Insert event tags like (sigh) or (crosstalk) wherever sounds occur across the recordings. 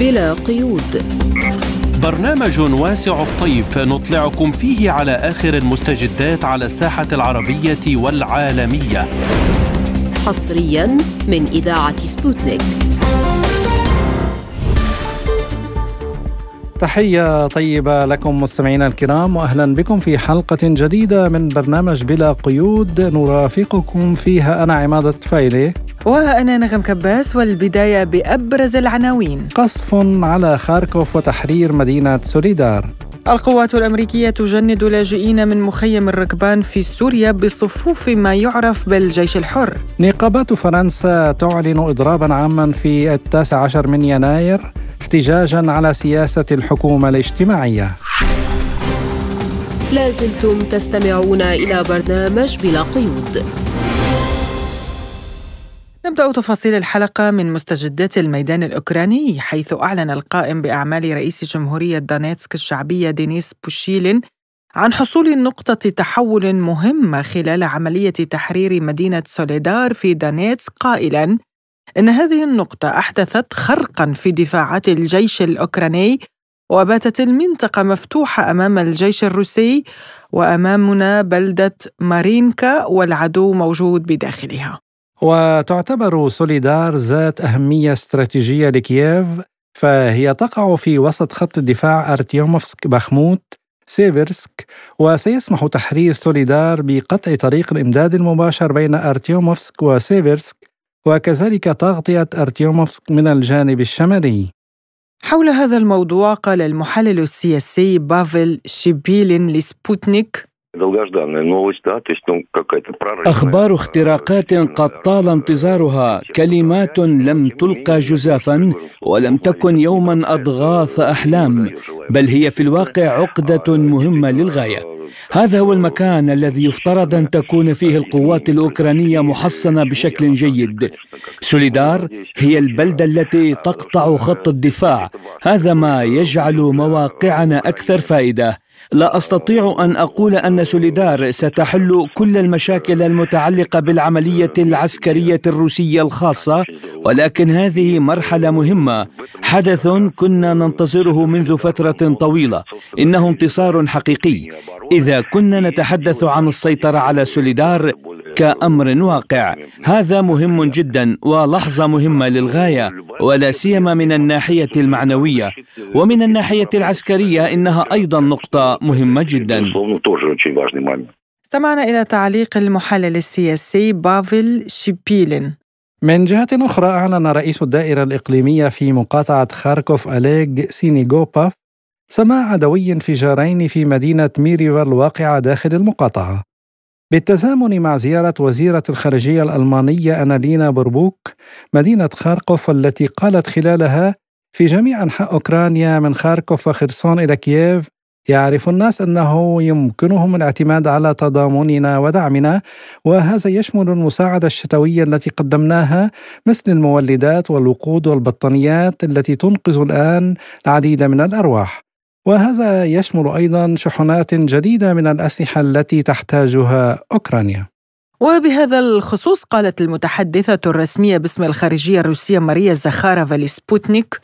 بلا قيود. برنامج واسع الطيف نطلعكم فيه على آخر المستجدات على الساحة العربية والعالمية. حصريا من إذاعة سبوتنيك. تحية طيبة لكم مستمعينا الكرام وأهلا بكم في حلقة جديدة من برنامج بلا قيود. نرافقكم فيها. أنا عمادة فايلة وأنا نغم كباس والبداية بأبرز العناوين. قصف على خاركوف وتحرير مدينة سوليدار القوات الأمريكية تجند لاجئين من مخيم الركبان في سوريا بصفوف ما يعرف بالجيش الحر. نقابات فرنسا تعلن إضرابا عاما في التاسع عشر من يناير احتجاجا على سياسة الحكومة الاجتماعية. لازلتم تستمعون إلى برنامج بلا قيود. نبدأ تفاصيل الحلقة من مستجدات الميدان الأوكراني حيث أعلن القائم بأعمال رئيس جمهورية دونيتسك الشعبية دينيس بوشيلين عن حصول نقطة تحول مهمة خلال عملية تحرير مدينة سوليدار في دونيتسك قائلاً إن هذه النقطة أحدثت خرقاً في دفاعات الجيش الأوكراني وباتت المنطقة مفتوحة أمام الجيش الروسي وأمامنا بلدة مارينكا والعدو موجود بداخلها. وتعتبر سوليدار ذات أهمية استراتيجية لكييف فهي تقع في وسط خط الدفاع أرتيوموفسك باخموت سيفرسك وسيسمح تحرير سوليدار بقطع طريق الإمداد المباشر بين أرتيوموفسك وسيفرسك وكذلك تغطية أرتيوموفسك من الجانب الشمالي. حول هذا الموضوع قال المحلل السياسي بافل شيبيلين لسبوتنيك أخبار اختراقات قد طال انتظارها. كلمات لم تلقى جزافا ولم تكن يوما أضغاث أحلام بل هي في الواقع عقدة مهمة للغاية. هذا هو المكان الذي يفترض أن تكون فيه القوات الأوكرانية محصنة بشكل جيد. سوليدار هي البلدة التي تقطع خط الدفاع، هذا ما يجعل مواقعنا أكثر فائدة. لا أستطيع أن أقول أن سوليدار ستحل كل المشاكل المتعلقة بالعملية العسكرية الروسية الخاصة ولكن هذه مرحلة مهمة. حدث كنا ننتظره منذ فترة طويلة. إنه انتصار حقيقي. إذا كنا نتحدث عن السيطرة على سوليدار كأمر واقع. هذا مهم جدا ولحظة مهمة للغاية ولا سيما من الناحية المعنوية. ومن الناحية العسكرية إنها أيضا نقطة مهمة جدا. استمعنا إلى تعليق المحلل السياسي بافل شيبيلين. من جهة أخرى أعلن رئيس الدائرة الإقليمية في مقاطعة خاركوف أليغ سينيغوباف سماع دوي انفجارين في مدينة ميريفا الواقعة داخل المقاطعة. بالتزامن مع زيارة وزيرة الخارجية الألمانية أنالينا بيربوك مدينة خاركوف التي قالت خلالها في جميع أنحاء أوكرانيا من خاركوف وخرسون إلى كييف يعرف الناس أنه يمكنهم الاعتماد على تضامننا ودعمنا وهذا يشمل المساعدة الشتوية التي قدمناها مثل المولدات والوقود والبطانيات التي تنقذ الآن العديد من الأرواح. وهذا يشمل أيضا شحنات جديدة من الأسلحة التي تحتاجها أوكرانيا. وبهذا الخصوص قالت المتحدثة الرسمية باسم الخارجية الروسية ماريا زخارفا لسبوتنيك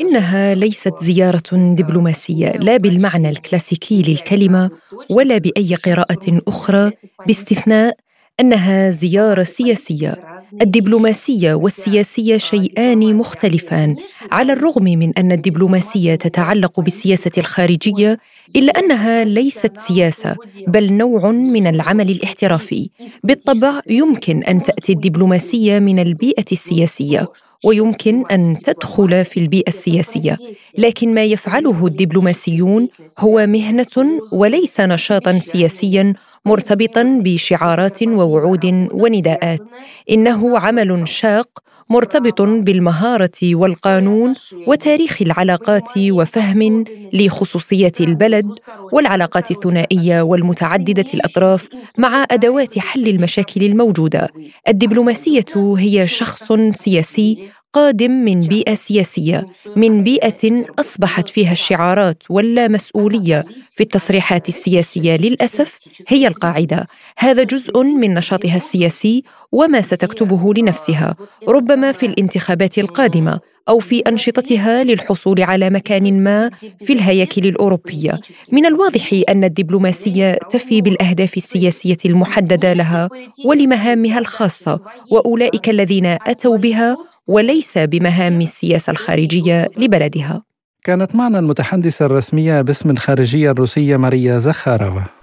إنها ليست زيارة دبلوماسية لا بالمعنى الكلاسيكي للكلمة ولا بأي قراءة أخرى باستثناء أنها زيارة سياسية. الدبلوماسية والسياسية شيئان مختلفان. على الرغم من أن الدبلوماسية تتعلق بالسياسة الخارجية إلا أنها ليست سياسة بل نوع من العمل الاحترافي. بالطبع يمكن أن تأتي الدبلوماسية من البيئة السياسية ويمكن أن تدخل في البيئة السياسية. لكن ما يفعله الدبلوماسيون هو مهنة وليس نشاطا سياسيا مرتبطا بشعارات ووعود ونداءات. إنه عمل شاق مرتبط بالمهارة والقانون وتاريخ العلاقات وفهم لخصوصية البلد والعلاقات الثنائية والمتعددة الأطراف مع أدوات حل المشاكل الموجودة. الدبلوماسية هي شخص سياسي قادم من بيئة سياسية من بيئة أصبحت فيها الشعارات واللامسؤولية في التصريحات السياسية للأسف هي القاعدة. هذا جزء من نشاطها السياسي وما ستكتبه لنفسها ربما في الانتخابات القادمة. أو في أنشطتها للحصول على مكان ما في الهياكل الأوروبية. من الواضح أن الدبلوماسية تفي بالأهداف السياسية المحددة لها ولمهامها الخاصة وأولئك الذين أتوا بها وليس بمهام السياسة الخارجية لبلدها. كانت معنا المتحدثة الرسمية باسم الخارجية الروسية ماريا زخارova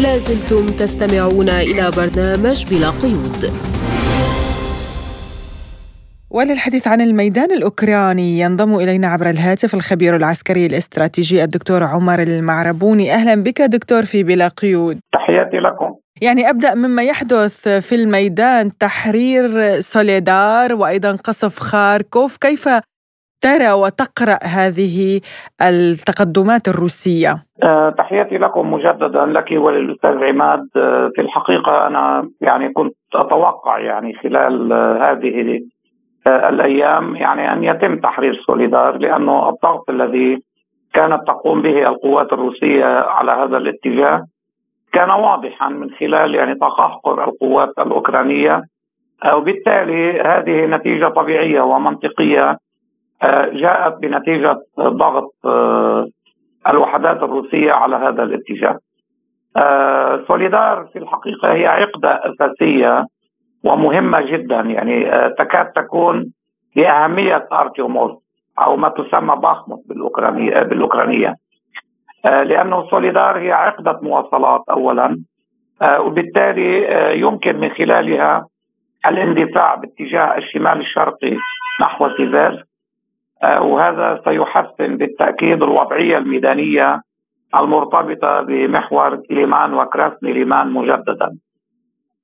لازلتم تستمعون إلى برنامج بلا قيود. وللحديث عن الميدان الأوكراني ينضم إلينا عبر الهاتف الخبير العسكري الاستراتيجي الدكتور عمر المعربوني. أهلا بك دكتور في بلا قيود. تحياتي لكم. يعني أبدأ مما يحدث في الميدان. تحرير سوليدار وأيضا قصف خاركوف. كيف ترى وتقرأ هذه التقدمات الروسية؟ أه تحياتي لكم مجددا لك وللأستاذ عماد. أه في الحقيقة أنا يعني كنت أتوقع يعني خلال هذه الأيام يعني أن يتم تحرير سوليدار لأنه الضغط الذي كانت تقوم به القوات الروسية على هذا الاتجاه كان واضحا من خلال يعني تقهقر القوات الأوكرانية وبالتالي هذه نتيجة طبيعية ومنطقية جاءت بنتيجة ضغط الوحدات الروسية على هذا الاتجاه. سوليدار في الحقيقة هي عقدة أساسية ومهمة جدا. يعني آه، تكاد تكون لأهمية أرتيوموس أو ما تسمى باخموت بالأوكرانية بالأوكرانية. آه، لأنه سوليدار هي عقدة مواصلات أولا. آه، وبالتالي يمكن من خلالها الاندفاع باتجاه الشمال الشرقي نحو سيفيرسك وهذا سيحسن بالتأكيد الوضعية الميدانية المرتبطة بمحور ليمان وكراسني ليمان مجددا. آه،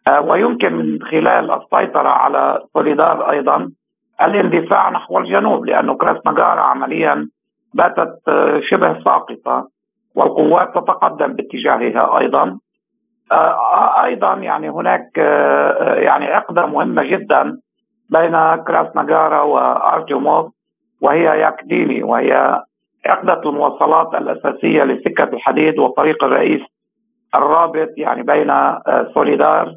ويمكن من خلال السيطرة على سوليدار أيضا الاندفاع نحو الجنوب لأنه كراسنا غورا عمليا باتت آه، شبه ساقطة والقوات تتقدم باتجاهها أيضا. آه، أيضا يعني هناك يعني عقدة مهمة جدا بين كراسنجارا وأرتيوموف وهي ياكديني وهي عقدة المواصلات الأساسية لسكة الحديد والطريق الرئيس الرابط يعني بين سوليدار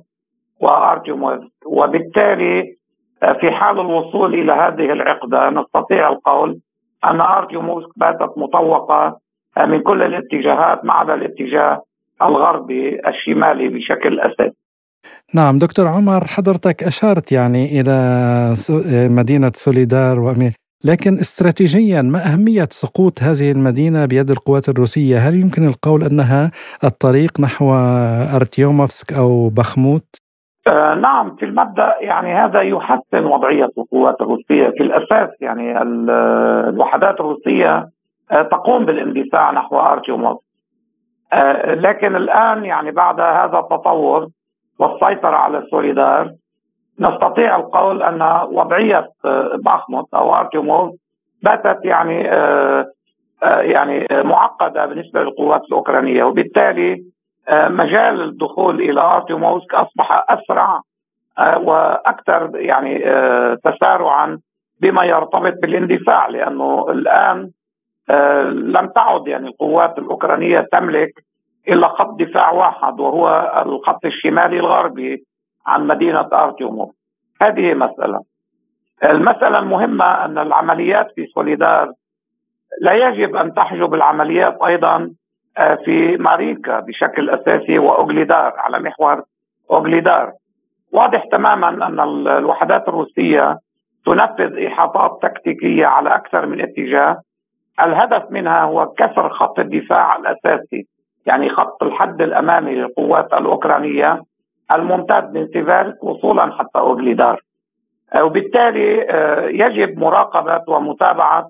وارتيموس وبالتالي آه، في حال الوصول إلى هذه العقدة نستطيع القول أن ارتيموس باتت مطوقة آه، من كل الاتجاهات ما عدا الاتجاه الغربي الشمالي بشكل أساسي. نعم دكتور عمر حضرتك أشرت يعني إلى مدينة سوليدار وأمين لكن استراتيجيا ما أهمية سقوط هذه المدينة بيد القوات الروسية؟ هل يمكن القول أنها الطريق نحو أرتيوموفسك أو بخموت؟ آه نعم في المبدا يعني هذا يحسن وضعية القوات الروسية في الأساس. يعني الوحدات الروسية آه تقوم بالاندفاع نحو ارتيوموفسك آه لكن الآن يعني بعد هذا التطور والسيطرة على سوليدار نستطيع القول أن وضعية باخموت أو ارتيوموف باتت يعني يعني معقدة بالنسبة للقوات الأوكرانية. وبالتالي مجال الدخول إلى ارتيوموفسك أصبح أسرع آه، وأكثر يعني آه، تسارعا بما يرتبط بالاندفاع لأنه الآن لم تعد يعني القوات الأوكرانية تملك إلا خط دفاع واحد وهو الخط الشمالي الغربي عن مدينة ارتيوموف هذه مسألة. المسألة المهمة أن العمليات في سوليدار لا يجب أن تحجب العمليات أيضا آه، في ماريكا بشكل أساسي وأوغليدار على محور أوغليدار. واضح تماما أن الوحدات الروسية تنفذ إحاطات تكتيكية على أكثر من اتجاه. الهدف منها هو كسر خط الدفاع الأساسي يعني خط الحد الأمامي للقوات الأوكرانية الممتد من سيفيرك وصولا حتى أوغليدار. آه، وبالتالي آه، يجب مراقبة ومتابعة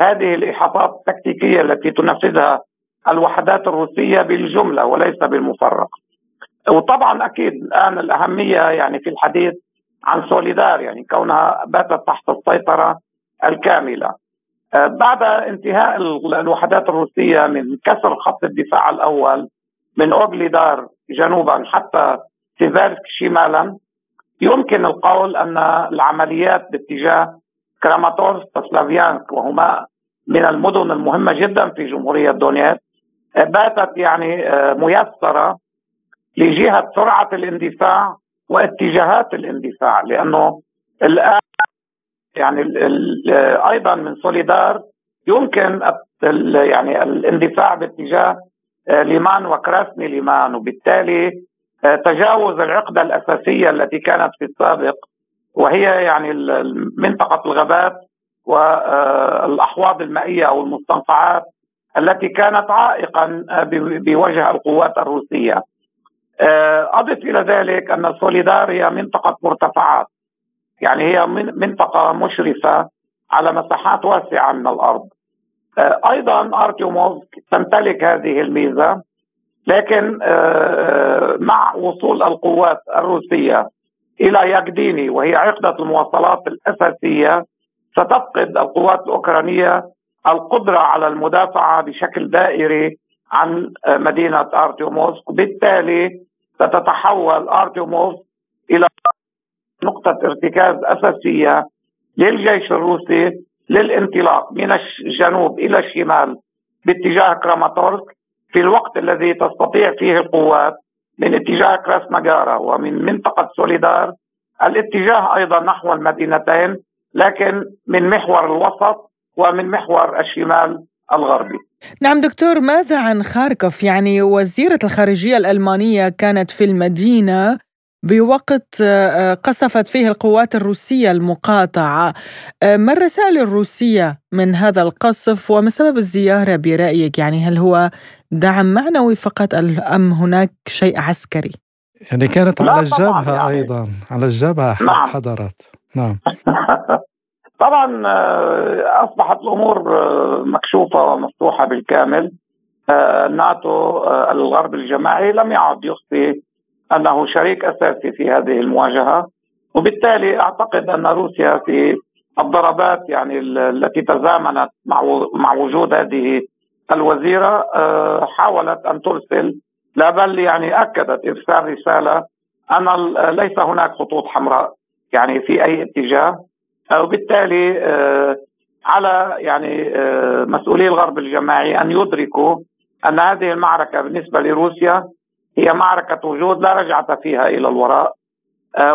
هذه الإحاطات التكتيكية التي تنفذها الوحدات الروسية بالجملة وليس بالمفرق. وطبعا أكيد الآن الأهمية يعني في الحديث عن سوليدار يعني كونها باتت تحت السيطرة الكاملة. آه، بعد انتهاء الوحدات الروسية من كسر خط الدفاع الأول من أوغليدار جنوبا حتى سيفيرسك شمالا يمكن القول أن العمليات باتجاه كراماتورسك وسلافيانسك وهما من المدن المهمة جدا في جمهورية دونيتسك باتت يعني آه، ميسرة لجهة سرعة الاندفاع واتجاهات الاندفاع لأنه الآن يعني ال ال أيضا من سوليدار يمكن يعني الاندفاع باتجاه آه، ليمان وكراسني ليمان وبالتالي آه، تجاوز العقدة الأساسية التي كانت في السابق وهي يعني منطقة الغابات والاحواض المائية أو المستنقعات التي كانت عائقا آه، بوجه القوات الروسية. أضف إلى ذلك أن سوليدار هي منطقة مرتفعات يعني هي منطقة مشرفة على مساحات واسعة من الأرض. أيضا ارتيوموفسك تمتلك هذه الميزة لكن آه، مع وصول القوات الروسية إلى ياكديني وهي عقدة المواصلات الأساسية ستفقد القوات الأوكرانية القدرة على المدافعة بشكل دائري عن مدينة ارتيوموفسك وبالتالي ستتحول ارتيوموفسك إلى نقطة ارتكاز أساسية للجيش الروسي للانطلاق من الجنوب إلى الشمال باتجاه كراماتورسك في الوقت الذي تستطيع فيه القوات من اتجاه كراس مجارة ومن منطقة سوليدار. الاتجاه أيضا نحو المدينتين لكن من محور الوسط ومن محور الشمال الغربي. نعم دكتور ماذا عن خاركوف؟ يعني وزيرة الخارجية الألمانية كانت في المدينة بوقت آه، قصفت فيه القوات الروسية المقاطعة. آه، ما الرسائل الروسية من هذا القصف؟ وما سبب الزيارة برأيك؟ يعني هل هو دعم معنوي فقط أم هناك شيء عسكري؟ يعني كانت على الجبهة يعني. أيضا على الجبهة نعم. حضرت. نعم. (laughs) طبعا آه، أصبحت الأمور مكشوفة ومفتوحة بالكامل. الناتو الغرب الجماعي لم يعد يخفي أنه شريك أساسي في هذه المواجهة. وبالتالي أعتقد أن روسيا في الضربات يعني التي تزامنت مع وجود هذه الوزيرة آه، حاولت أن ترسل. لا بل يعني أكدت إرسال رسالة أن ليس هناك خطوط حمراء يعني في أي اتجاه. آه، وبالتالي آه، على يعني مسؤولي الغرب الجماعي أن يدركوا أن هذه المعركة بالنسبة لروسيا هي معركة وجود لا رجعة فيها إلى الوراء. آه،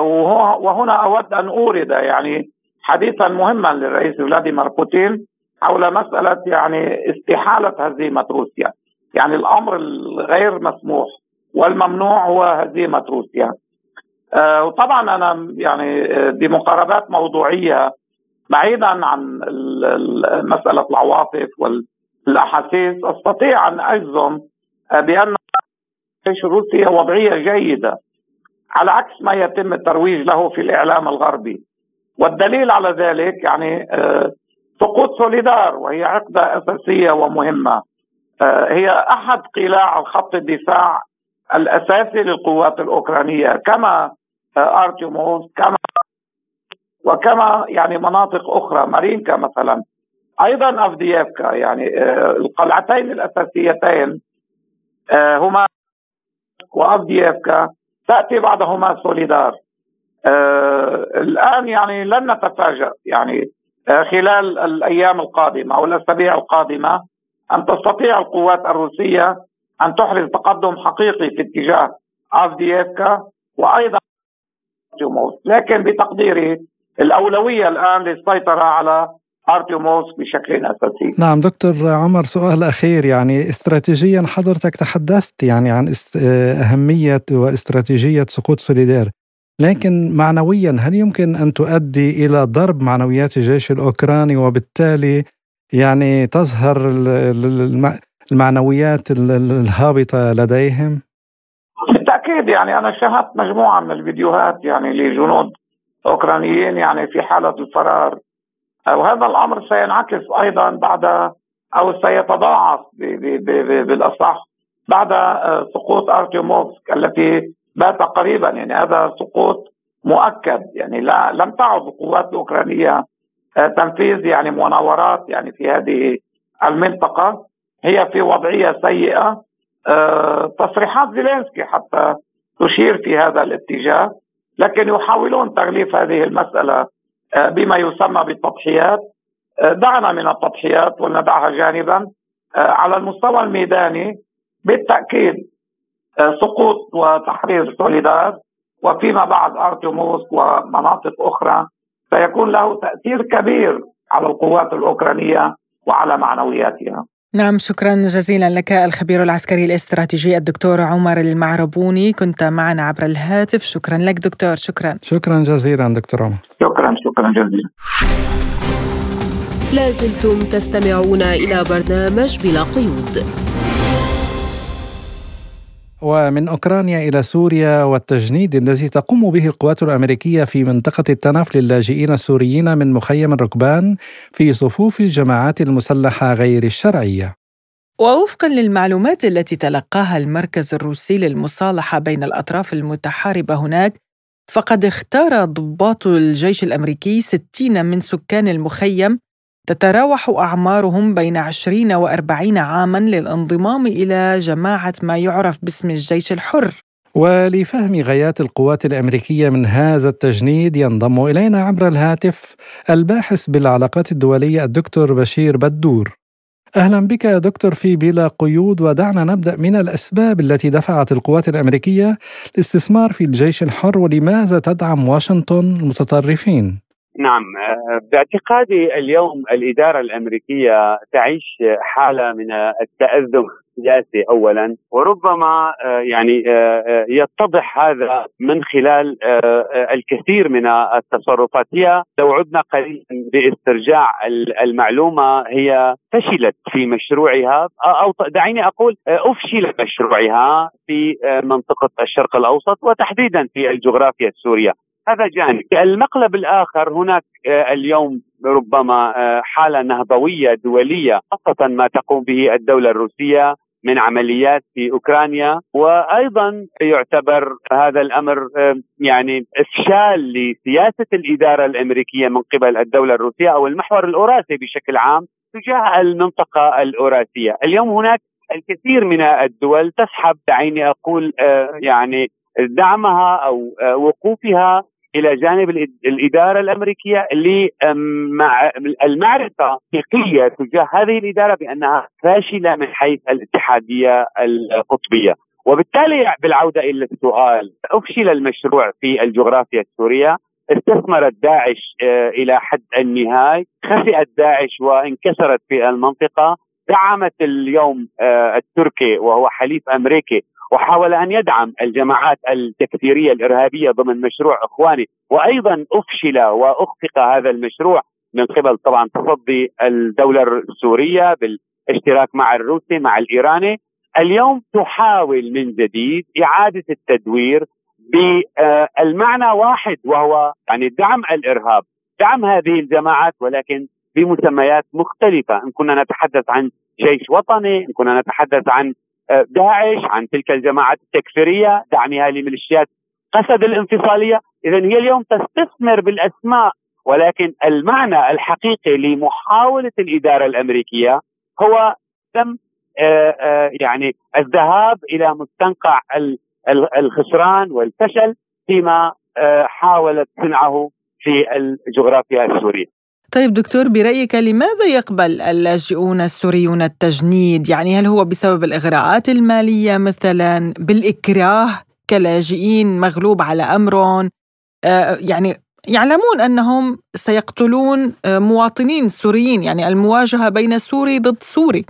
وهنا أود أن أورد يعني حديثا مهما للرئيس فلاديمير بوتين حول مسألة يعني استحالة هزيمة روسيا. يعني الأمر الغير مسموح والممنوع هو هزيمة روسيا. آه، وطبعا أنا يعني آه، بمقاربات موضوعية بعيدا عن مسألة العواطف والأحاسيس أستطيع أن أجزم بأن الجيش الروسي وضعية جيدة على عكس ما يتم الترويج له في الإعلام الغربي. والدليل على ذلك يعني آه، سقوط سوليدار وهي عقدة أساسية ومهمة آه، هي أحد قلاع خط الدفاع الأساسي للقوات الأوكرانية. كما آه، أرتيوموس كما وكما يعني مناطق أخرى مارينكا مثلا. أيضا أفدييفكا يعني القلعتين الأساسيتين هما وأفدييفكا. تأتي بعدهما سوليدار. آه الآن يعني لن نتفاجأ يعني آه خلال الأيام القادمة أو الأسابيع القادمة أن تستطيع القوات الروسية أن تحرز تقدم حقيقي في اتجاه أفدييفكا وأيضا لكن بتقديري الأولوية الآن للسيطرة على أرتيوموس بشكل أساسي. نعم دكتور عمر سؤال أخير يعني استراتيجيا حضرتك تحدثت يعني عن أهمية واستراتيجية سقوط سوليدير لكن معنويا هل يمكن أن تؤدي إلى ضرب معنويات الجيش الأوكراني وبالتالي يعني تظهر المعنويات الهابطة لديهم؟ بالتاكيد يعني أنا شاهدت مجموعة من الفيديوهات يعني لجنود أوكرانيين يعني في حالة الفرار. وهذا الأمر سينعكس أيضا بعد أو سيتضاعف بالأصح بعد آه، سقوط أرتيوموفسك التي بات قريبا. يعني هذا سقوط مؤكد. يعني لا لم تعد القوات الأوكرانية آه، تنفيذ يعني مناورات يعني في هذه المنطقة. هي في وضعية سيئة. تصريحات زيلينسكي حتى تشير في هذا الاتجاه لكن يحاولون تغليف هذه المسألة بما يسمى بالتضحيات دعنا من التضحيات ولندعها جانبا على المستوى الميداني بالتأكيد سقوط وتحرير سوليدار وفيما بعد ارتيوموس ومناطق أخرى سيكون له تأثير كبير على القوات الأوكرانية وعلى معنوياتها. نعم شكرا جزيلا لك الخبير العسكري الاستراتيجي الدكتور عمر المعربوني. كنت معنا عبر الهاتف. شكرا لك دكتور شكرا. شكرا جزيلا دكتور عمر. شكرا شكرا جزيلا. لازلتم تستمعون إلى برنامج بلا قيود. ومن أوكرانيا إلى سوريا والتجنيد الذي تقوم به القوات الأمريكية في منطقة التنف للاجئين السوريين من مخيم الركبان في صفوف الجماعات المسلحة غير الشرعية. ووفقا للمعلومات التي تلقاها المركز الروسي للمصالحة بين الأطراف المتحاربة هناك فقد اختار ضباط الجيش الأمريكي 60 من سكان المخيم تتراوح أعمارهم بين 20 و 40 عاماً للانضمام إلى جماعة ما يعرف باسم الجيش الحر ولفهم غايات القوات الأمريكية من هذا التجنيد ينضم إلينا عبر الهاتف الباحث بالعلاقات الدولية الدكتور بشير بدور. أهلا بك يا دكتور في بلا قيود ودعنا نبدأ من الأسباب التي دفعت القوات الأمريكية للاستثمار في الجيش الحر ولماذا تدعم واشنطن المتطرفين؟ نعم. آه، باعتقادي اليوم الإدارة الأمريكية تعيش حالة من التأذم السياسي اولا وربما آه، يعني آه، يتضح هذا من خلال الكثير من التصرفات. هي لو عدنا قليلا باسترجاع المعلومة هي فشلت في مشروعها أو دعيني أقول أفشل مشروعها في منطقة الشرق الأوسط وتحديدا في الجغرافيا السورية. هذا جانب. المقلب الآخر هناك آه، اليوم ربما آه، حالة نهضوية دولية خاصة ما تقوم به الدولة الروسية من عمليات في أوكرانيا. وأيضا يعتبر هذا الأمر آه، يعني إفشال لسياسة الإدارة الأمريكية من قبل الدولة الروسية أو المحور الاوراسي بشكل عام تجاه المنطقة الاوراسيه، اليوم هناك الكثير من الدول تسحب دعيني أقول يعني دعمها أو وقوفها إلى جانب الإدارة الأمريكية للمعرفه حقيقيه تجاه هذه الإدارة بأنها فاشلة من حيث الاتحادية القطبية. وبالتالي بالعودة إلى السؤال أفشل المشروع في الجغرافيا السورية؟ استثمرت داعش آه، إلى حد النهاية؟ خسئت داعش وانكسرت في المنطقة؟ دعمت اليوم آه، التركي وهو حليف أمريكي. وحاول أن يدعم الجماعات التكفيرية الإرهابية ضمن مشروع إخواني وأيضا أفشل وأخفق هذا المشروع من قبل طبعا تصدي الدولة السورية بالاشتراك مع الروسي مع الإيراني. اليوم تحاول من جديد إعادة التدوير بالمعنى واحد وهو يعني دعم الإرهاب. دعم هذه الجماعات ولكن بمسميات مختلفة. إن كنا نتحدث عن جيش وطني إن كنا نتحدث عن داعش عن تلك الجماعات التكفيرية دعمها لميليشيات قسد الانفصالية. اذا هي اليوم تستثمر بالأسماء ولكن المعنى الحقيقي لمحاولة الإدارة الأمريكية هو تم آه، آه، يعني الذهاب إلى مستنقع الخسران والفشل فيما آه، حاولت صنعه في الجغرافيا السورية. طيب دكتور برأيك لماذا يقبل اللاجئون السوريون التجنيد؟ يعني هل هو بسبب الإغراءات المالية مثلا بالإكراه كلاجئين مغلوب على أمرهم؟ آه يعني يعلمون أنهم سيقتلون آه، مواطنين سوريين يعني المواجهة بين سوري ضد سوري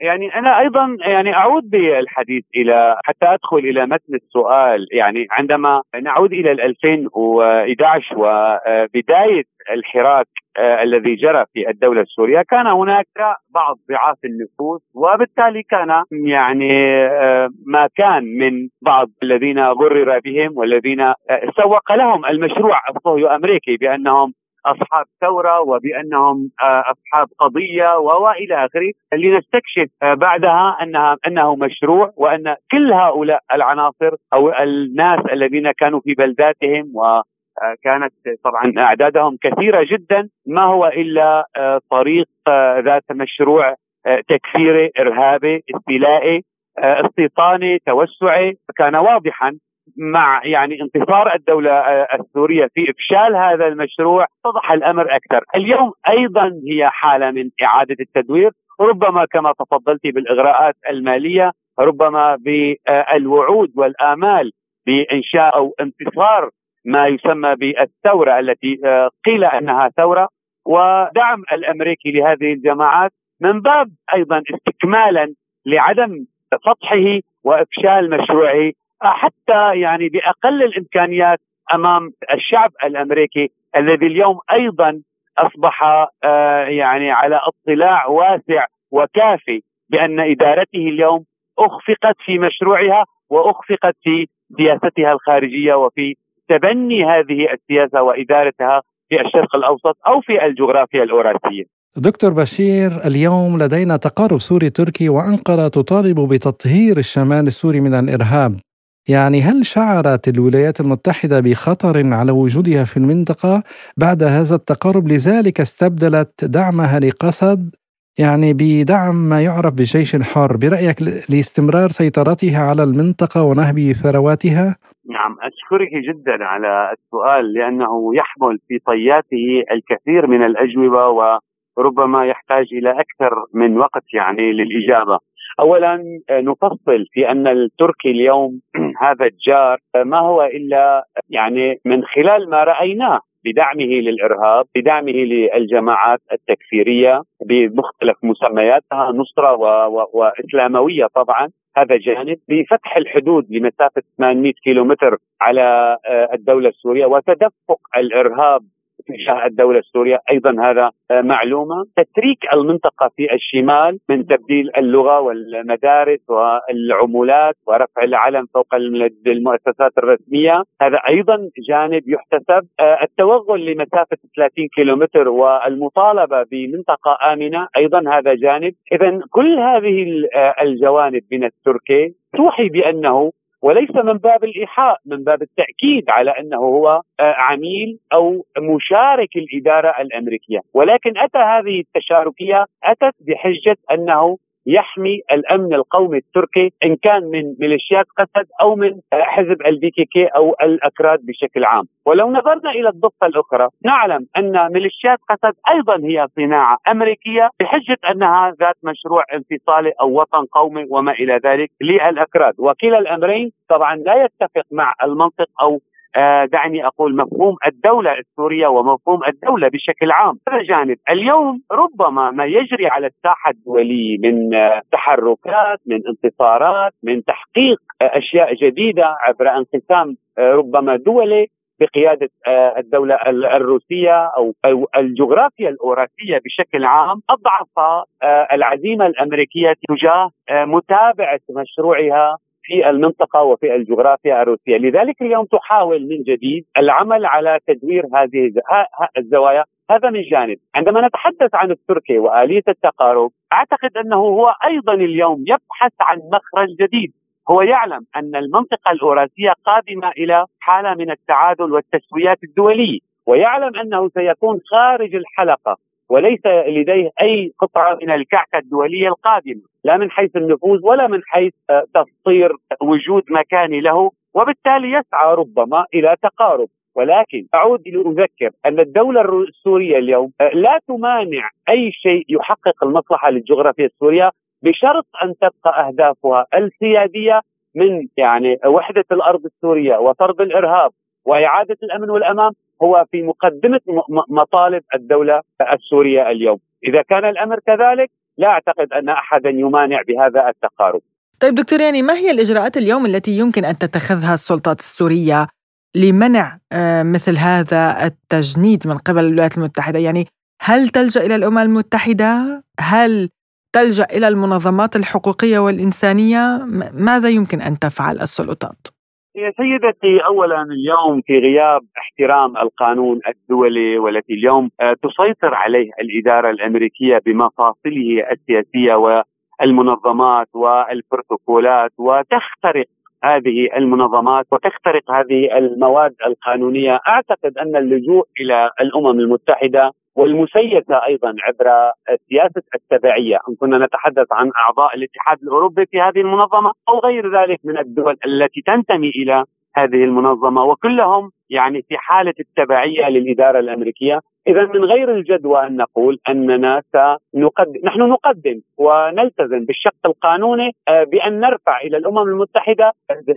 يعني أنا أيضا يعني أعود بالحديث إلى حتى أدخل إلى متن السؤال يعني عندما نعود إلى 2011 وبداية الحراك الذي جرى في الدولة السورية. كان هناك بعض ضعاف النفوس وبالتالي كان يعني آه، ما كان من بعض الذين غرر بهم والذين آه، سوق لهم المشروع الصهيو أمريكي بأنهم أصحاب ثورة وبأنهم أصحاب قضية وإلى آخره. لنستكشف بعدها أنها أنه مشروع وأن كل هؤلاء العناصر أو الناس الذين كانوا في بلداتهم و كانت طبعا أعدادهم كثيرة جدا ما هو إلا آه، طريق آه، ذات مشروع آه، تكفيري إرهابي استيلائي استيطاني توسعي. كان واضحا مع يعني انتصار الدولة السورية في إفشال هذا المشروع اتضح الأمر أكثر. اليوم أيضا هي حالة من إعادة التدوير ربما كما تفضلت بالإغراءات المالية ربما بالوعود والآمال بإنشاء أو انتصار ما يسمى بالثورة التي قيل أنها ثورة. ودعم الأمريكي لهذه الجماعات من باب أيضا استكمالا لعدم سطحه وإفشال مشروعه حتى يعني بأقل الإمكانيات أمام الشعب الأمريكي الذي اليوم أيضا أصبح آه، يعني على اطلاع واسع وكافي بأن إدارته اليوم أخفقت في مشروعها وأخفقت في سياستها الخارجية وفي تبني هذه السياسة وإدارتها في الشرق الأوسط أو في الجغرافيا الاوراسيه. دكتور بشير اليوم لدينا تقارب سوري تركي وأنقرة تطالب بتطهير الشمال السوري من الإرهاب. يعني هل شعرت الولايات المتحدة بخطر على وجودها في المنطقة بعد هذا التقارب؟ لذلك استبدلت دعمها لقسد يعني بدعم ما يعرف بالجيش الحر برأيك لاستمرار سيطرتها على المنطقة ونهب ثرواتها؟ نعم أشكرك جدا على السؤال لأنه يحمل في طياته الكثير من الأجوبة و ربما يحتاج إلى أكثر من وقت يعني للإجابة. اولا نفصل في أن التركي اليوم (clears throat) هذا الجار ما هو إلا يعني من خلال ما رأيناه بدعمه للإرهاب، بدعمه للجماعات التكفيرية بمختلف مسمياتها نصرة و... و... وإسلاموية طبعا، هذا جانب. بفتح الحدود لمسافة 800 كيلومتر على آه، الدولة السورية وتدفق الإرهاب تجاه الدولة السورية. أيضا هذا آه، معلومة. تتريك المنطقة في الشمال من تبديل اللغة والمدارس والعمولات ورفع العلم فوق المؤسسات الرسمية. هذا أيضا جانب يحتسب آه، التوغل لمسافة 30 كيلومتر والمطالبة بمنطقة آمنة. أيضا هذا جانب. إذا كل هذه آه، الجوانب من التركي توحي بأنه وليس من باب الإيحاء من باب التأكيد على أنه هو آه، عميل أو مشارك الإدارة الأمريكية. ولكن أتى هذه التشاركية أتت بحجة أنه يحمي الأمن القومي التركي إن كان من ميليشيات قسد أو من حزب ال PKK أو الأكراد بشكل عام، ولو نظرنا إلى الضفة الأخرى نعلم أن ميليشيات قسد أيضا هي صناعة أمريكية بحجة أنها ذات مشروع انفصالي أو وطن قومي وما إلى ذلك للأكراد، وكلا الأمرين طبعا لا يتفق مع المنطق أو دعني أقول مفهوم الدولة السورية ومفهوم الدولة بشكل عام. هذا جانب. اليوم ربما ما يجري على الساحة الدوليه من آه، تحركات من انتصارات من تحقيق آه، أشياء جديدة عبر انقسام ربما دولي بقيادة الدولة الروسية أو الجغرافيا الاوراسيه بشكل عام. اضعف العزيمة الأمريكية تجاه متابعة مشروعها في المنطقة وفي الجغرافيا الروسية، لذلك اليوم تحاول من جديد العمل على تدوير هذه الزوايا، هذا من جانب، عندما نتحدث عن التركي وآلية التقارب، أعتقد أنه هو أيضا اليوم يبحث عن مخرج جديد، هو يعلم أن المنطقة الاوراسيه قادمة إلى حالة من التعادل والتسويات الدولية، ويعلم أنه سيكون خارج الحلقة. وليس لديه أي قطعة من الكعكة الدولية القادمة لا من حيث النفوذ ولا من حيث آه، تسطير وجود مكاني له وبالتالي يسعى ربما إلى تقارب. ولكن أعود لأذكر أن الدولة السورية اليوم آه، لا تمانع أي شيء يحقق المصلحة للجغرافيا السورية بشرط أن تبقى أهدافها السيادية من يعني وحدة الأرض السورية وطرد الإرهاب وإعادة الأمن والأمان هو في مقدمة مطالب الدولة السورية اليوم، إذا كان الأمر كذلك لا أعتقد أن احدا يمانع بهذا التقارب. طيب دكتور يعني ما هي الإجراءات اليوم التي يمكن أن تتخذها السلطات السورية لمنع آه، مثل هذا التجنيد من قبل الولايات المتحدة؟ يعني هل تلجأ إلى الأمم المتحدة؟ هل تلجأ إلى المنظمات الحقوقية والإنسانية؟ ماذا يمكن أن تفعل السلطات؟ يا سيدتي اولا اليوم في غياب احترام القانون الدولي والتي اليوم آه، تسيطر عليه الإدارة الأمريكية بمفاصله السياسية والمنظمات والبروتوكولات وتخترق هذه المنظمات وتخترق هذه المواد القانونية. أعتقد أن اللجوء إلى الأمم المتحدة والمسيسه أيضا عبر سياسه التبعية، إن كنا نتحدث عن أعضاء الاتحاد الأوروبي في هذه المنظمة أو غير ذلك من الدول التي تنتمي إلى هذه المنظمة وكلهم يعني في حالة التبعية للإدارة الأمريكية. إذا من غير الجدوى أن نقول أننا سنقدم نحن نقدم ونلتزم بالشق القانوني آه، بأن نرفع إلى الأمم المتحدة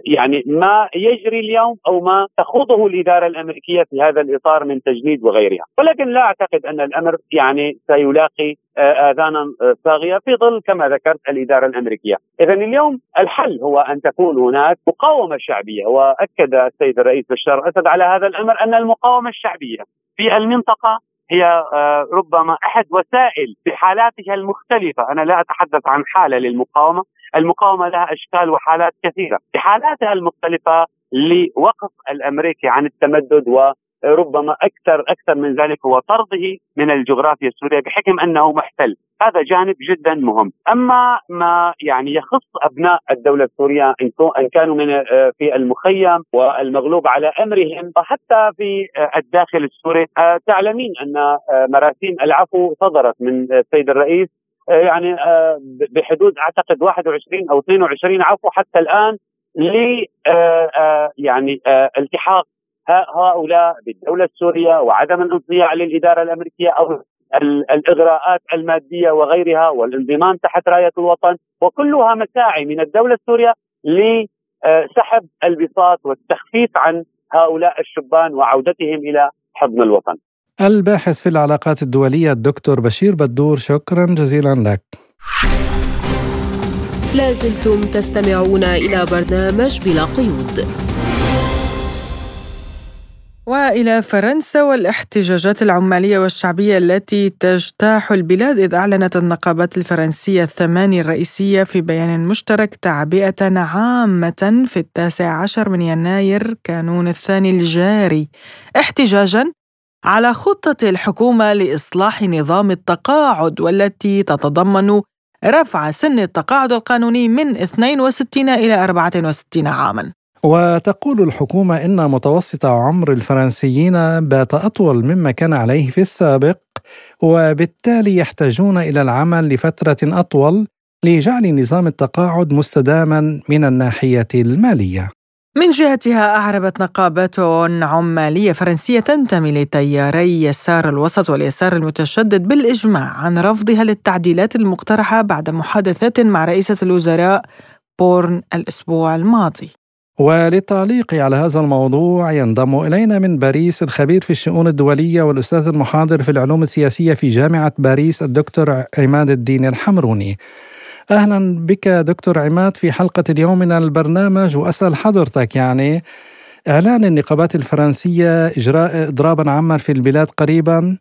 يعني ما يجري اليوم أو ما تخوضه الإدارة الأمريكية في هذا الإطار من تجنيد وغيرها، ولكن لا أعتقد أن الأمر يعني سيلاقي آه، آذانا آه، صاغية في ظل كما ذكرت الإدارة الأمريكية، اذا اليوم الحل هو أن تكون هناك مقاومة شعبية وأكد السيد الرئيس بشار الاسد على هذا الأمر أن المقاومة الشعبية في المنطقة هي آه، ربما أحد وسائل في حالاتها المختلفة، أنا لا أتحدث عن حالة للمقاومة، المقاومة لها أشكال وحالات كثيرة، في حالاتها المختلفة لوقف الأمريكي عن التمدد و ربما أكثر أكثر من ذلك هو طرده من الجغرافيا السورية بحكم أنه محتل، هذا جانب جدا مهم، أما ما يعني يخص أبناء الدولة السورية إن كانوا من آه، في المخيم والمغلوب على أمرهم وحتى في آه، الداخل السوري آه، تعلمين أن مراسيم العفو صدرت من السيد الرئيس يعني بحدود أعتقد 21 أو 22 عفو حتى الآن ل يعني التحاق هؤلاء بالدولة السورية وعدم الانصياع للإدارة الأمريكية أو الإغراءات المادية وغيرها والانضمام تحت راية الوطن وكلها مساعي من الدولة السورية لسحب البساط والتخفيف عن هؤلاء الشبان وعودتهم إلى حضن الوطن. الباحث في العلاقات الدولية الدكتور بشير بدور شكرا جزيلا لك. لازلتم تستمعون إلى برنامج بلا قيود. وإلى فرنسا والاحتجاجات العمالية والشعبية التي تجتاح البلاد إذ أعلنت النقابات الفرنسية الثماني الرئيسية في بيان مشترك تعبئة عامة في التاسع عشر من يناير كانون الثاني الجاري احتجاجا على خطة الحكومة لإصلاح نظام التقاعد والتي تتضمن رفع سن التقاعد القانوني من 62 إلى 64 عاما. وتقول الحكومة إن متوسط عمر الفرنسيين بات أطول مما كان عليه في السابق وبالتالي يحتاجون إلى العمل لفترة أطول لجعل نظام التقاعد مستداما من الناحية المالية. من جهتها أعربت نقابات عمالية فرنسية تنتمي لتياري يسار الوسط واليسار المتشدد بالإجماع عن رفضها للتعديلات المقترحة بعد محادثات مع رئيسة الوزراء بورن الأسبوع الماضي. وللتعليق على هذا الموضوع ينضم إلينا من باريس الخبير في الشؤون الدولية والأستاذ المحاضر في العلوم السياسية في جامعة باريس الدكتور عماد الدين الحمروني. أهلا بك دكتور عماد في حلقة اليوم من البرنامج وأسأل حضرتك يعني إعلان النقابات الفرنسية إجراء إضرابا عاما في البلاد قريبا.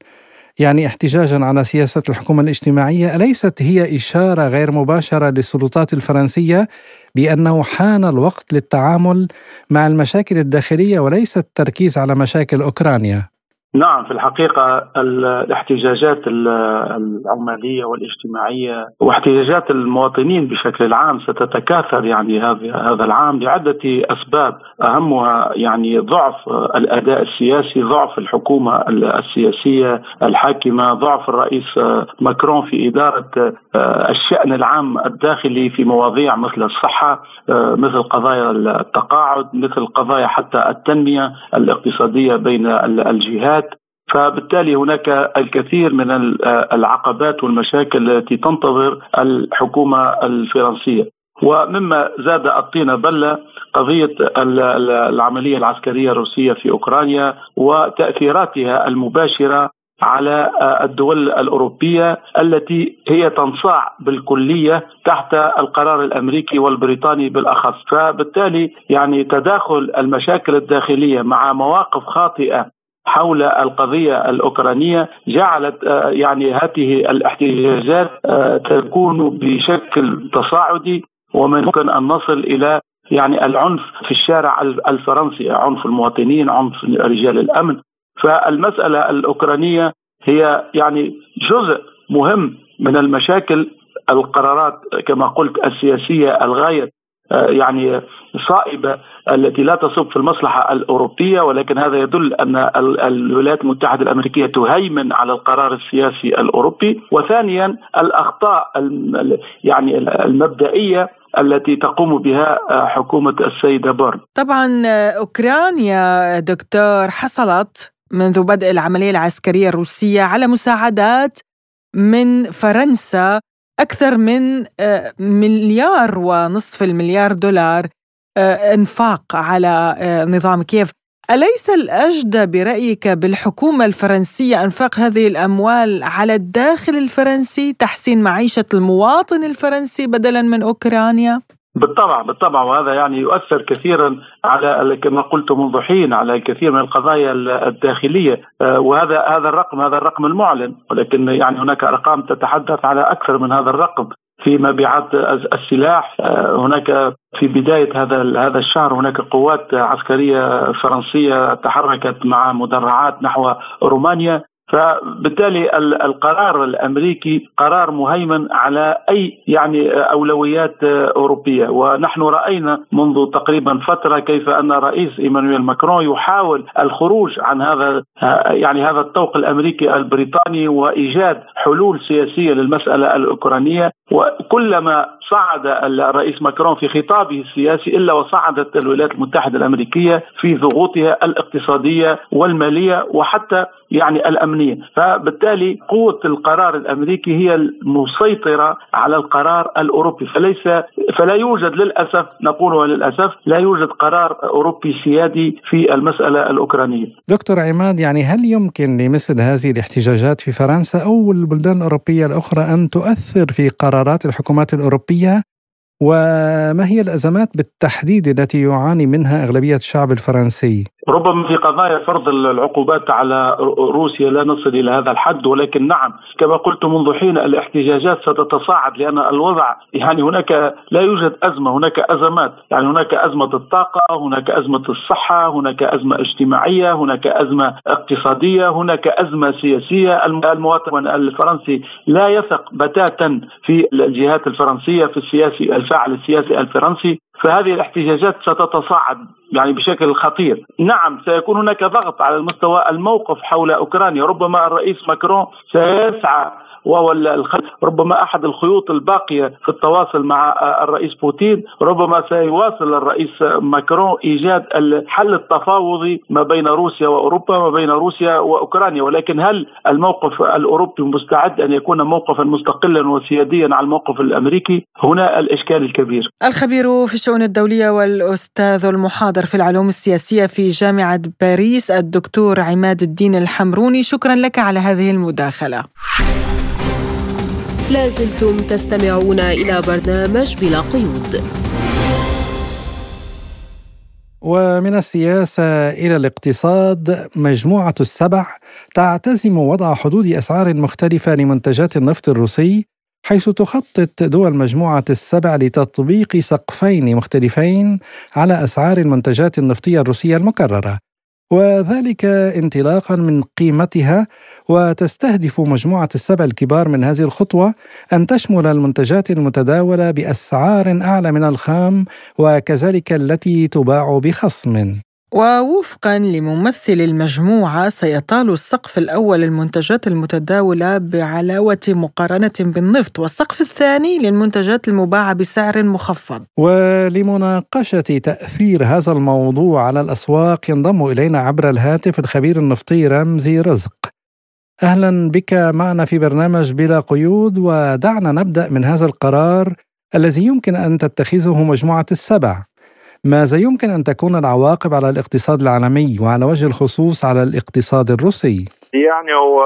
يعني احتجاجا على سياسة الحكومة الاجتماعية أليست هي إشارة غير مباشرة للسلطات الفرنسية بأنه حان الوقت للتعامل مع المشاكل الداخلية وليس التركيز على مشاكل أوكرانيا؟ نعم في الحقيقة الاحتجاجات العمالية والاجتماعية واحتجاجات المواطنين بشكل عام ستتكاثر يعني هذا العام لعدة أسباب. أهمها يعني ضعف الأداء السياسي ضعف الحكومة السياسية الحاكمة ضعف الرئيس ماكرون في إدارة الشأن العام الداخلي في مواضيع مثل الصحة مثل قضايا التقاعد مثل قضايا حتى التنمية الاقتصادية بين الجهات فبالتالي هناك الكثير من العقبات والمشاكل التي تنتظر الحكومة الفرنسية. ومما زاد الطين بلة قضية العملية العسكرية الروسية في أوكرانيا وتأثيراتها المباشرة على الدول الأوروبية التي هي تنصاع بالكلية تحت القرار الأمريكي والبريطاني بالأخص، فبالتالي يعني تداخل المشاكل الداخلية مع مواقف خاطئة حول القضية الأوكرانية جعلت آه، يعني هذه الاحتجاجات آه، تكون بشكل تصاعدي ومن يمكن أن نصل إلى يعني العنف في الشارع الفرنسي عنف المواطنين عنف رجال الأمن. فالمسألة الأوكرانية هي يعني جزء مهم من المشاكل. القرارات كما قلت السياسية الغاية آه، يعني صائبة التي لا تصب في المصلحة الأوروبية ولكن هذا يدل أن الولايات المتحدة الأمريكية تهيمن على القرار السياسي الأوروبي وثانيا الأخطاء يعني المبدئية التي تقوم بها حكومة السيده بورن. طبعا أوكرانيا دكتور حصلت منذ بدء العملية العسكرية الروسية على مساعدات من فرنسا أكثر من مليار ونصف المليار دولار انفاق على نظام كييف. أليس الأجدى برأيك بالحكومة الفرنسية أنفاق هذه الأموال على الداخل الفرنسي تحسين معيشة المواطن الفرنسي بدلا من أوكرانيا؟ بالطبع بالطبع وهذا يعني يؤثر كثيرا على كما قلت منذ حين على كثير من القضايا الداخلية. آه، وهذا هذا الرقم هذا الرقم المعلن ولكن يعني هناك أرقام تتحدث على أكثر من هذا الرقم. في مبيعات السلاح. آه، هناك في بداية هذا هذا الشهر هناك قوات عسكرية فرنسية تحركت مع مدرعات نحو رومانيا. فبالتالي القرار الأمريكي قرار مهيمن على أي يعني أولويات أوروبية. ونحن رأينا منذ تقريبا فترة كيف أن الرئيس إيمانويل ماكرون يحاول الخروج عن هذا يعني هذا الطوق الأمريكي البريطاني وإيجاد حلول سياسية للمسألة الأوكرانية. وكلما صعد الرئيس ماكرون في خطابه السياسي إلا وصعدت الولايات المتحدة الأمريكية في ضغوطها الاقتصادية والمالية وحتى يعني الأمنية، فبالتالي قوة القرار الأمريكي هي المسيطرة على القرار الأوروبي، فليس فلا يوجد للأسف نقول للاسف لا يوجد قرار أوروبي سيادي في المسألة الأوكرانية. دكتور عماد يعني هل يمكن لمثل هذه الاحتجاجات في فرنسا أو البلدان الأوروبية الأخرى أن تؤثر في قرارات الحكومات الأوروبية وما هي الأزمات بالتحديد التي يعاني منها أغلبية الشعب الفرنسي؟ ربما في قضايا فرض العقوبات على روسيا لا نصل إلى هذا الحد ولكن نعم كما قلت منذ حين الاحتجاجات ستتصاعد لأن الوضع يعني هناك لا يوجد أزمة هناك أزمات يعني هناك أزمة الطاقة هناك أزمة الصحة هناك أزمة اجتماعية هناك أزمة اقتصادية هناك أزمة سياسية. المواطن الفرنسي لا يثق بتاتا في الجهات الفرنسية في السياسي الفاعل السياسي الفرنسي. فهذه الاحتجاجات ستتصاعد يعني بشكل خطير. نعم سيكون هناك ضغط على المستوى الموقف حول أوكرانيا ربما الرئيس ماكرون سيسعى وهو ربما أحد الخيوط الباقية في التواصل مع الرئيس بوتين ربما سيواصل الرئيس ماكرون إيجاد الحل التفاوضي ما بين روسيا وأوروبا ما بين روسيا وأوكرانيا. ولكن هل الموقف الأوروبي مستعد أن يكون موقفا مستقلا وسياديا على الموقف الأمريكي؟ هنا الإشكال الكبير. الخبير في الشؤون الدولية والأستاذ المحاضر في العلوم السياسية في جامعة باريس الدكتور عماد الدين الحمروني شكرا لك على هذه المداخلة. لازلتم تستمعون إلى برنامج بلا قيود. ومن السياسة إلى الاقتصاد مجموعة السبع تعتزم وضع حدود أسعار مختلفة لمنتجات النفط الروسي حيث تخطط دول مجموعة السبع لتطبيق سقفين مختلفين على أسعار المنتجات النفطية الروسية المكررة. وذلك انطلاقا من قيمتها وتستهدف مجموعة السبع الكبار من هذه الخطوة أن تشمل المنتجات المتداولة بأسعار أعلى من الخام وكذلك التي تباع بخصم. ووفقا لممثل المجموعة سيطال السقف الأول للمنتجات المتداولة بعلاوة مقارنة بالنفط والسقف الثاني للمنتجات المباعة بسعر مخفض ولمناقشة تأثير هذا الموضوع على الأسواق ينضم إلينا عبر الهاتف الخبير النفطي رمزي رزق أهلا بك معنا في برنامج بلا قيود ودعنا نبدأ من هذا القرار الذي يمكن أن تتخذه مجموعة السبع. ماذا يمكن أن تكون العواقب على الاقتصاد العالمي وعلى وجه الخصوص على الاقتصاد الروسي؟ يعني هو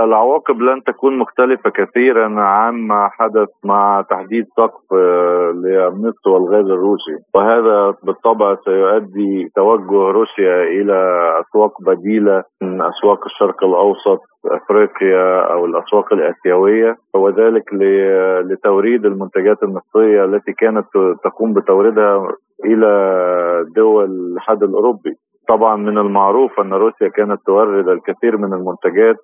العواقب لن تكون مختلفة كثيرا عما حدث مع تحديد سقف آه، للنفط والغاز الروسي وهذا بالطبع سيؤدي توجه روسيا إلى أسواق بديلة من أسواق الشرق الأوسط أفريقيا أو الأسواق الآسيوية وذلك لتوريد المنتجات النفطية التي كانت تقوم بتوريدها إلى دول الاتحاد الأوروبي. طبعا من المعروف أن روسيا كانت تورد الكثير من المنتجات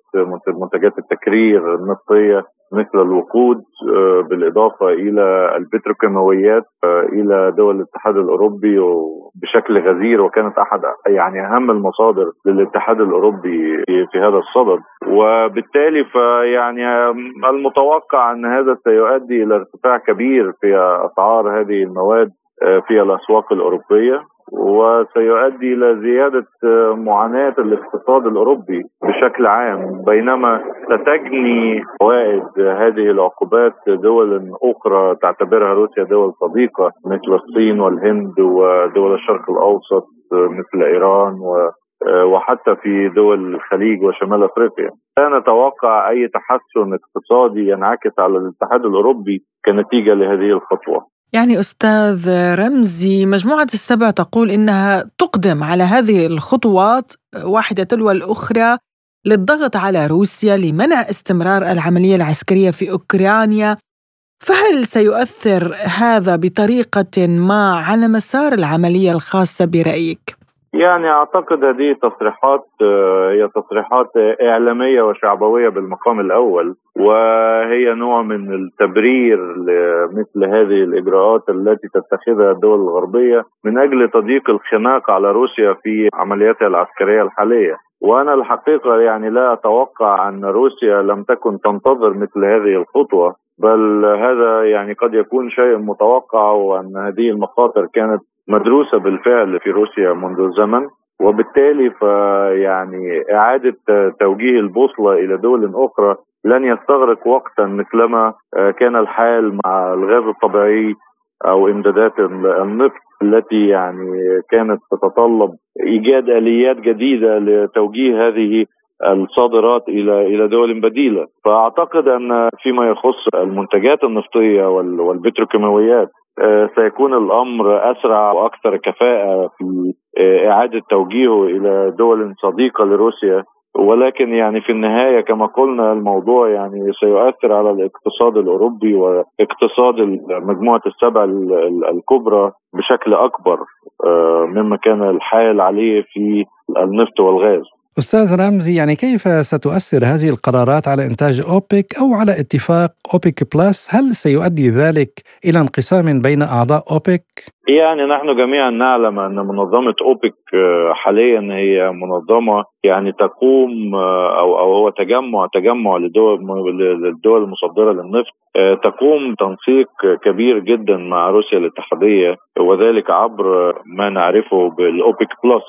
منتجات التكرير النفطية مثل الوقود آه، بالإضافة إلى البتروكيماويات آه، إلى دول الاتحاد الأوروبي بشكل غزير وكانت أحد يعني أهم المصادر للاتحاد الأوروبي في هذا الصدد. وبالتالي فيعني المتوقع أن هذا سيؤدي إلى ارتفاع كبير في أسعار هذه المواد. في الأسواق الأوروبية وسيؤدي إلى زيادة آه، معاناة الاقتصاد الأوروبي بشكل عام بينما ستجني فوائد هذه العقوبات دول أخرى تعتبرها روسيا دول صديقة مثل الصين والهند ودول الشرق الأوسط آه، مثل إيران و آه، وحتى في دول الخليج وشمال أفريقيا. لا نتوقع أي تحسن اقتصادي ينعكس على الاتحاد الأوروبي كنتيجة لهذه الخطوة. يعني أستاذ رمزي مجموعة السبع تقول إنها تقدم على هذه الخطوات واحدة تلو الأخرى للضغط على روسيا لمنع استمرار العملية العسكرية في أوكرانيا فهل سيؤثر هذا بطريقة ما على مسار العملية الخاصة برأيك؟ يعني أعتقد هذه تصريحات آه، هي تصريحات إعلامية وشعبوية بالمقام الأول وهي نوع من التبرير لمثل هذه الإجراءات التي تتخذها الدول الغربية من أجل تضييق الخناق على روسيا في عملياتها العسكرية الحالية. وأنا الحقيقة يعني لا أتوقع أن روسيا لم تكن تنتظر مثل هذه الخطوة بل هذا يعني قد يكون شيء متوقع وأن هذه المخاطر كانت مدروسة بالفعل في روسيا منذ زمن وبالتالي فيعني إعادة توجيه البوصلة إلى دول أخرى لن يستغرق وقتا مثلما كان الحال مع الغاز الطبيعي أو إمدادات النفط التي يعني كانت تتطلب إيجاد آليات جديدة لتوجيه هذه الصادرات إلى إلى دول بديلة، فأعتقد أن فيما يخص المنتجات النفطية والبتروكيماويات آه، سيكون الأمر أسرع وأكثر كفاءة في آه، إعادة توجيهه إلى دول صديقة لروسيا ولكن يعني في النهاية كما قلنا الموضوع يعني سيؤثر على الاقتصاد الأوروبي واقتصاد مجموعه السبع الكبرى بشكل أكبر آه، مما كان الحال عليه في النفط والغاز. أستاذ رمزي يعني كيف ستؤثر هذه القرارات على إنتاج أوبك أو على اتفاق أوبك بلس؟ هل سيؤدي ذلك إلى انقسام بين أعضاء أوبك؟ يعني نحن جميعا نعلم أن منظمة أوبك آه، حاليا هي منظمة يعني تقوم آه، أو أو هو تجمع تجمع لدول للدول المصدرة للنفط. آه، تقوم تنسيق كبير جدا مع روسيا الاتحادية وذلك عبر ما نعرفه بالأوبك بلس.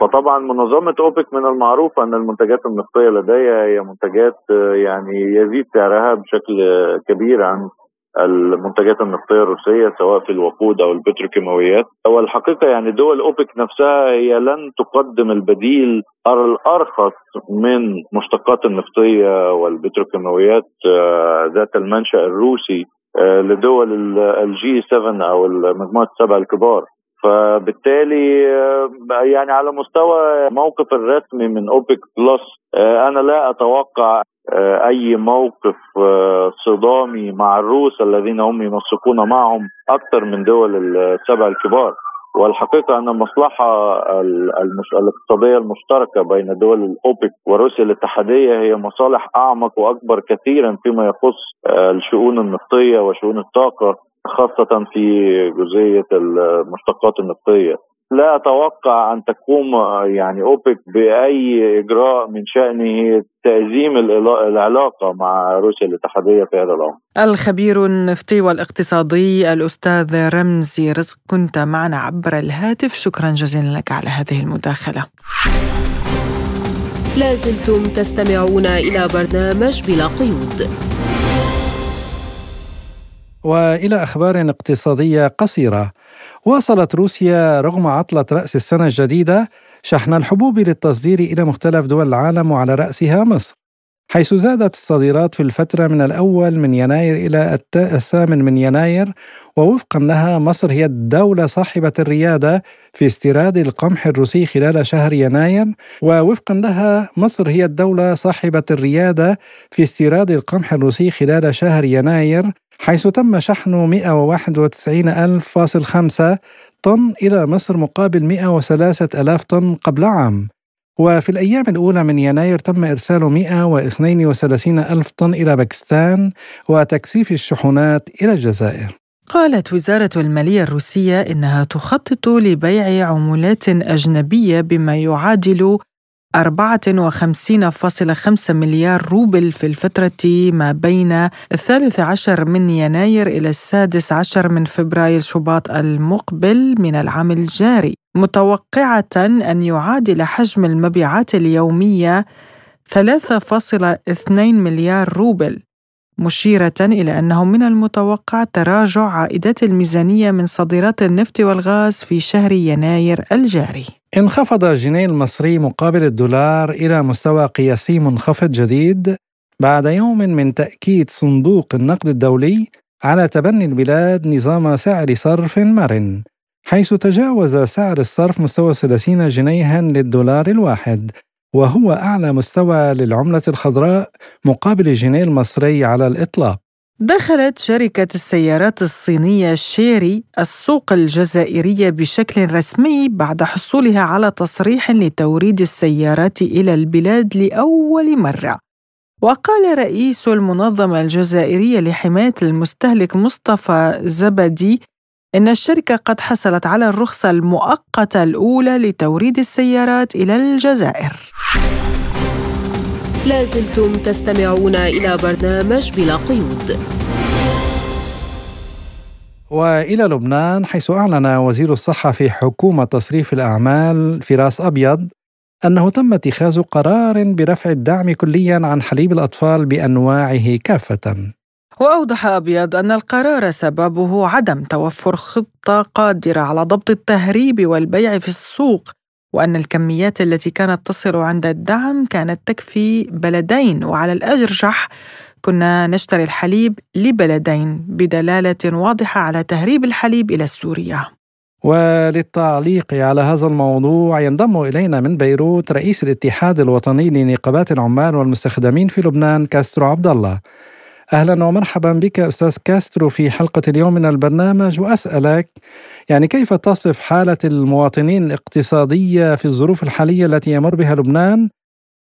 فطبعا منظمة أوبك من المعروف أن المنتجات النفطية لديها هي منتجات يعني يزيد سعرها بشكل كبير عن المنتجات النفطيه الروسية سواء في الوقود أو البتروكيماويات. والحقيقة يعني دول أوبك نفسها هي لن تقدم البديل الأرخص من مشتقات النفطيه والبتروكيماويات آه، ذات المنشأ الروسي آه، لدول ال G7 أو مجموعه السبع الكبار. فبالتالي آه، يعني على مستوى موقف الرسمي من أوبك بلس أنا لا أتوقع آه، أي موقف آه، صدامي مع الروس الذين هم ينسقون معهم أكثر من دول السبع الكبار والحقيقة أن المصلحه. الاقتصادية المشتركة بين دول الأوبك وروسيا الاتحادية هي مصالح أعمق وأكبر كثيرا فيما يخص آه، الشؤون النفطية وشؤون الطاقة خاصة في جزئية المشتقات النفطيه لا أتوقع أن تقوم يعني أوبك بأي إجراء من شأنه تعزيم العلاقة مع روسيا الاتحادية في هذا الامر. الخبير النفطي والاقتصادي الأستاذ رمزي رزق كنت معنا عبر الهاتف شكرا جزيلا لك على هذه المداخلة. لازلتم تستمعون إلى برنامج بلا قيود. وإلى أخبار اقتصادية قصيرة. واصلت روسيا رغم عطلة رأس السنة الجديدة شحن الحبوب للتصدير إلى مختلف دول العالم وعلى رأسها مصر حيث زادت الصادرات في الفترة من الأول من يناير إلى الثامن من يناير ووفقا لها مصر هي الدولة صاحبة الريادة في استيراد القمح الروسي خلال شهر يناير ووفقا لها مصر هي الدولة صاحبة الريادة في استيراد القمح الروسي خلال شهر يناير حيث تم شحن 191.5 طن إلى مصر مقابل 103 ألاف طن قبل عام. وفي الأيام الأولى من يناير تم إرسال 132 ألف طن إلى باكستان وتكثيف الشحنات إلى الجزائر. قالت وزارة المالية الروسية إنها تخطط لبيع عملات أجنبية بما يعادل 54.5 مليار روبل في الفترة ما بين الثالث عشر من يناير إلى السادس عشر من فبراير شباط المقبل من العام الجاري متوقعة أن يعادل حجم المبيعات اليومية 3.2 مليار روبل. مشيرة إلى أنه من المتوقع تراجع عائدات الميزانية من صادرات النفط والغاز في شهر يناير الجاري. انخفض الجنيه المصري مقابل الدولار إلى مستوى قياسي منخفض جديد بعد يوم من تأكيد صندوق النقد الدولي على تبني البلاد نظام سعر صرف مرن حيث تجاوز سعر الصرف مستوى 30 جنيها للدولار الواحد وهو أعلى مستوى للعملة الخضراء مقابل الجنيه المصري على الإطلاق دخلت شركة السيارات الصينية شيري السوق الجزائرية بشكل رسمي بعد حصولها على تصريح لتوريد السيارات إلى البلاد لأول مرة. وقال رئيس المنظمة الجزائرية لحماية المستهلك مصطفى زبدي إن الشركة قد حصلت على الرخصة المؤقتة الأولى لتوريد السيارات إلى الجزائر. لازلتم تستمعون إلى برنامج بلا قيود. وإلى لبنان حيث أعلن وزير الصحة في حكومة تصريف الأعمال فراس أبيض أنه تم اتخاذ قرار برفع الدعم كليا عن حليب الأطفال بأنواعه كافة وأوضح أبيض أن القرار سببه عدم توفر خطة قادرة على ضبط التهريب والبيع في السوق وأن الكميات التي كانت تصل عند الدعم كانت تكفي بلدين وعلى الأرجح كنا نشتري الحليب لبلدين بدلالة واضحة على تهريب الحليب إلى سوريا. وللتعليق على هذا الموضوع ينضم إلينا من بيروت رئيس الاتحاد الوطني لنقابات العمال والمستخدمين في لبنان كاسترو عبد الله. أهلا ومرحبا بك أستاذ كاسترو في حلقة اليوم من البرنامج وأسألك يعني كيف تصف حالة المواطنين الاقتصادية في الظروف الحالية التي يمر بها لبنان؟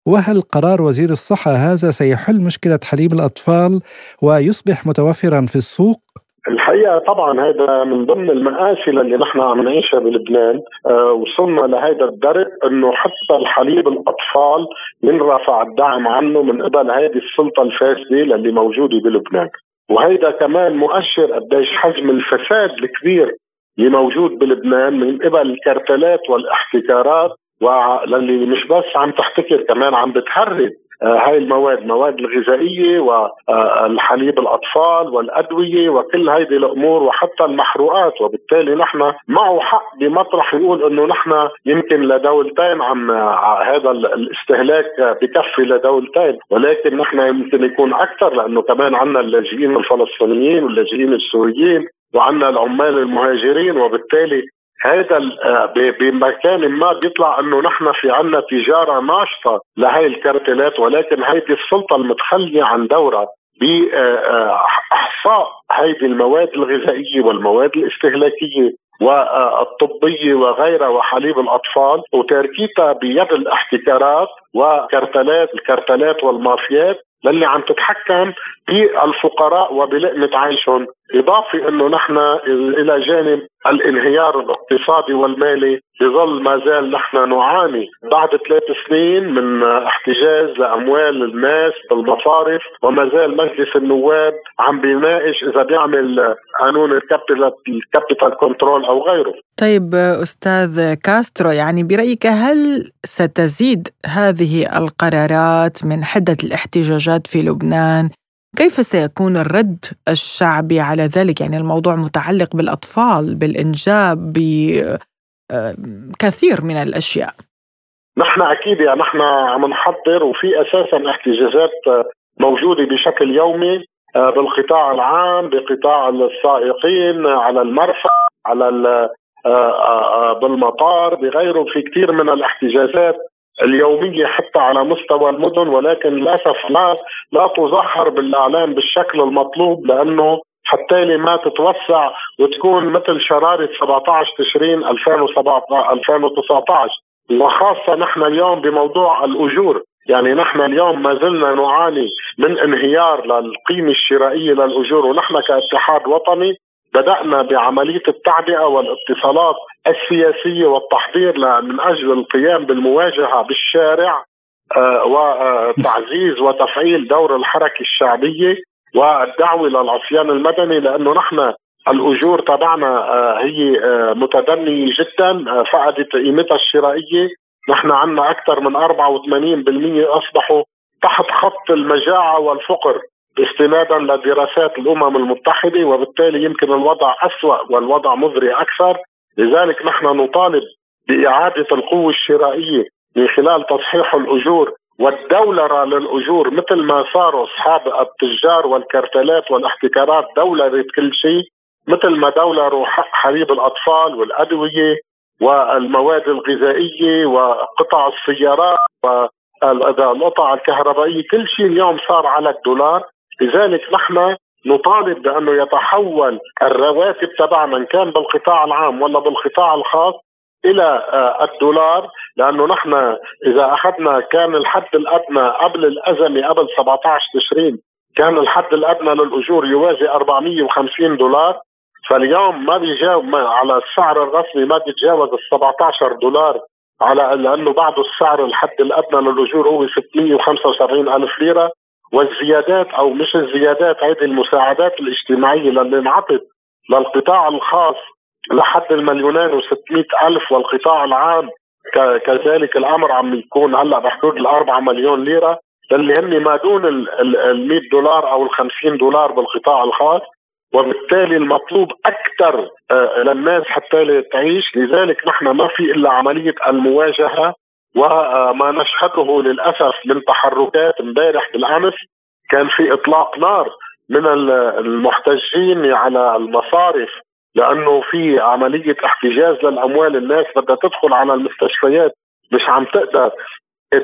وهل قرار وزير الصحة هذا سيحل مشكلة حليب الأطفال ويصبح متوفرا في السوق؟ الحقيقة طبعا هذا من ضمن المآسي اللي نحن عم نعيشها بلبنان آه وصلنا لهذا الدرب إنه حتى الحليب الأطفال ينرفع الدعم عنه من قبل هذه السلطة الفاسدة اللي موجودة بلبنان. وهيدا كمان مؤشر قديش حجم الفساد الكبير اللي موجود بلبنان من قبل الكرتلات والاحتكارات واللي مش بس عم تحتكر كمان عم بتهرب هاي المواد المواد الغذائية والحليب الأطفال والأدوية وكل هيدي الأمور وحتى المحروقات. وبالتالي نحن معه حق بمطرح يقول أنه نحن يمكن لدولتين عم هذا الاستهلاك بكفي لدولتين. ولكن نحن يمكن يكون أكثر لأنه كمان عندنا اللاجئين الفلسطينيين واللاجئين السوريين وعندنا العمال المهاجرين. وبالتالي هذا آه، بمكان ما بيطلع إنه نحن في عنا تجارة ناشطة لهي الكارتلات ولكن هيدي السلطة المتخلية عن دورها باحصاء هيدي المواد الغذائية والمواد الاستهلاكية والطبية وغيرها وحليب الأطفال وتركيتها بيد الاحتكارات وكرتلات الكرتلات والمافيات للي عم تتحكم بالفقراء وبلقمة عيشهم. إضافة أنه نحن إلى جانب الانهيار الاقتصادي والمالي يظل ما زال نحن نعاني بعد ثلاث سنين من احتجاز لأموال الناس بالمصارف وما زال مجلس النواب عم بيناقش إذا بيعمل قانون ال capital control أو غيره. طيب أستاذ كاسترو يعني برأيك هل ستزيد هذه القرارات من حدة الاحتجاجات في لبنان؟ كيف سيكون الرد الشعبي على ذلك؟ يعني الموضوع متعلق بالأطفال بالإنجاب بكثير من الأشياء. نحن أكيد يعني نحن عم نحضر وفي أساسا احتجاجات موجودة بشكل يومي آه، بالقطاع العام بقطاع السائقين على المرفأ على آه، آه، بالمطار بغيره في كثير من الاحتجاجات اليومية حتى على مستوى المدن ولكن للأسف لا لا تظهر بالإعلام بالشكل المطلوب لأنه حتى ما تتوسع وتكون مثل شرارة 17 تشرين 2019 وخاصة نحن اليوم بموضوع الأجور. يعني نحن اليوم ما زلنا نعاني من انهيار للقيمة الشرائية للأجور ونحن كاتحاد وطني بدأنا بعملية التعبئة والاتصالات السياسية والتحضير من أجل القيام بالمواجهة بالشارع آه، وتعزيز وتفعيل دور الحركة الشعبية والدعوة للعصيان المدني لأنه نحن الأجور تبعنا آه، هي آه، متدنية جدا فقدت قيمتها الشرائية. نحن عندنا أكثر من 84% أصبحوا تحت خط المجاعة والفقر. استنادا لدراسات الأمم المتحدة وبالتالي يمكن الوضع أسوأ والوضع مزري أكثر. لذلك نحن نطالب بإعادة القوة الشرائية من خلال تصحيح الأجور والدولرة للأجور مثل ما صاروا أصحاب التجار والكرتلات والاحتكارات دولرة كل شيء مثل ما دولروا حق حليب الأطفال والأدوية والمواد الغذائية وقطع السيارات والقطع الكهربائية كل شيء اليوم صار على الدولار. لذلك نحن نطالب بانه يتحول الرواتب تبعنا ان كان بالقطاع العام ولا بالقطاع الخاص إلى آه، الدولار لأنه نحن إذا أخذنا كان الحد الأدنى قبل الأزمة قبل 17 تشرين كان الحد الأدنى للأجور يوازي 450 دولار فاليوم ما بيجاوب على السعر الرسمي ما بيتجاوز ال 17 دولار على لأنه بعده السعر الحد الأدنى للأجور هو 675 ألف ليرة. والزيادات أو مش الزيادات هذه المساعدات الاجتماعية اللي انعطت للقطاع الخاص لحد المليونين و600 ألف والقطاع العام. كذلك الأمر عم يكون هلأ بحدود الأربعة مليون ليرة. اللي هن ما دون ال 100 دولار أو ال 50 دولار بالقطاع الخاص. وبالتالي المطلوب أكثر آه، للناس حتى تعيش. لذلك نحن ما في إلا عملية المواجهة وما نشهده للأسف من تحركات امبارح بالأمس كان في إطلاق نار من المحتجين على المصارف لأنه في عملية احتجاز للأموال الناس بدها تدخل على المستشفيات مش عم تقدر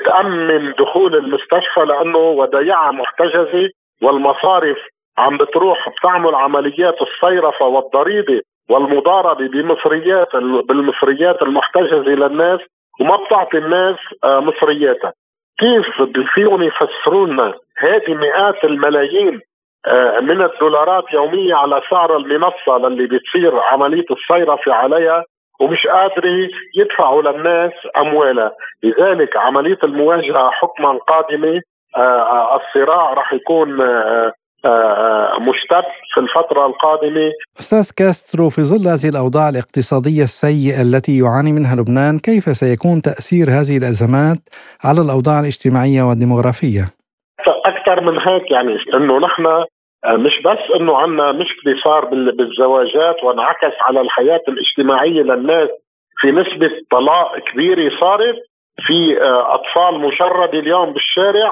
تأمن دخول المستشفى لأنه ودايعها محتجزة والمصارف عم بتروح بتعمل عمليات الصيرفة والضريبة والمضاربة بمصريات بالمصريات المحتجزة للناس. وما بتعطي الناس آه، مصرياتها. كيف فيهم يفسروا لنا هذه مئات الملايين آه، من الدولارات يوميا على سعر المنصة اللي بتصير عملية الصيرفة عليها ومش قادرة يدفعوا للناس أموالها؟ لذلك عملية المواجهة حكما قادمة آه، الصراع راح يكون آه، آه، مشتد في الفترة القادمة أستاذ كاسترو في ظل هذه الأوضاع الاقتصادية السيئة التي يعاني منها لبنان كيف سيكون تأثير هذه الأزمات على الأوضاع الاجتماعية والديمغرافية؟ أكثر من هيك يعني أنه نحن آه، مش بس إنه عندنا مشكله صار بالزواجات وانعكس على الحياة الاجتماعية للناس في نسبة طلاق كبيرة صارت في أطفال مشردة اليوم بالشارع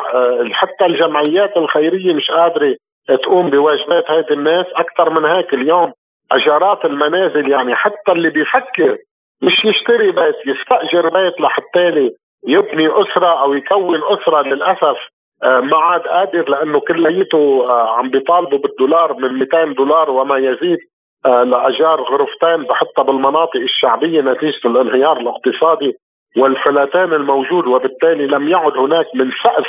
حتى الجمعيات الخيرية مش قادرة تقوم بواجبات هذه الناس أكثر من هيك اليوم. أجارات المنازل يعني حتى اللي بيفكر مش يشتري بيت يستأجر بيت لحتى يبني أسرة أو يكون أسرة للأسف آه، ما عاد قادر لأنه كليته آه، عم بيطالبوا بالدولار من 200 دولار وما يزيد آه، لأجار غرفتين بحطها بالمناطق الشعبية نتيجة الانهيار الاقتصادي والفلتان الموجود وبالتالي لم يعد هناك من سقف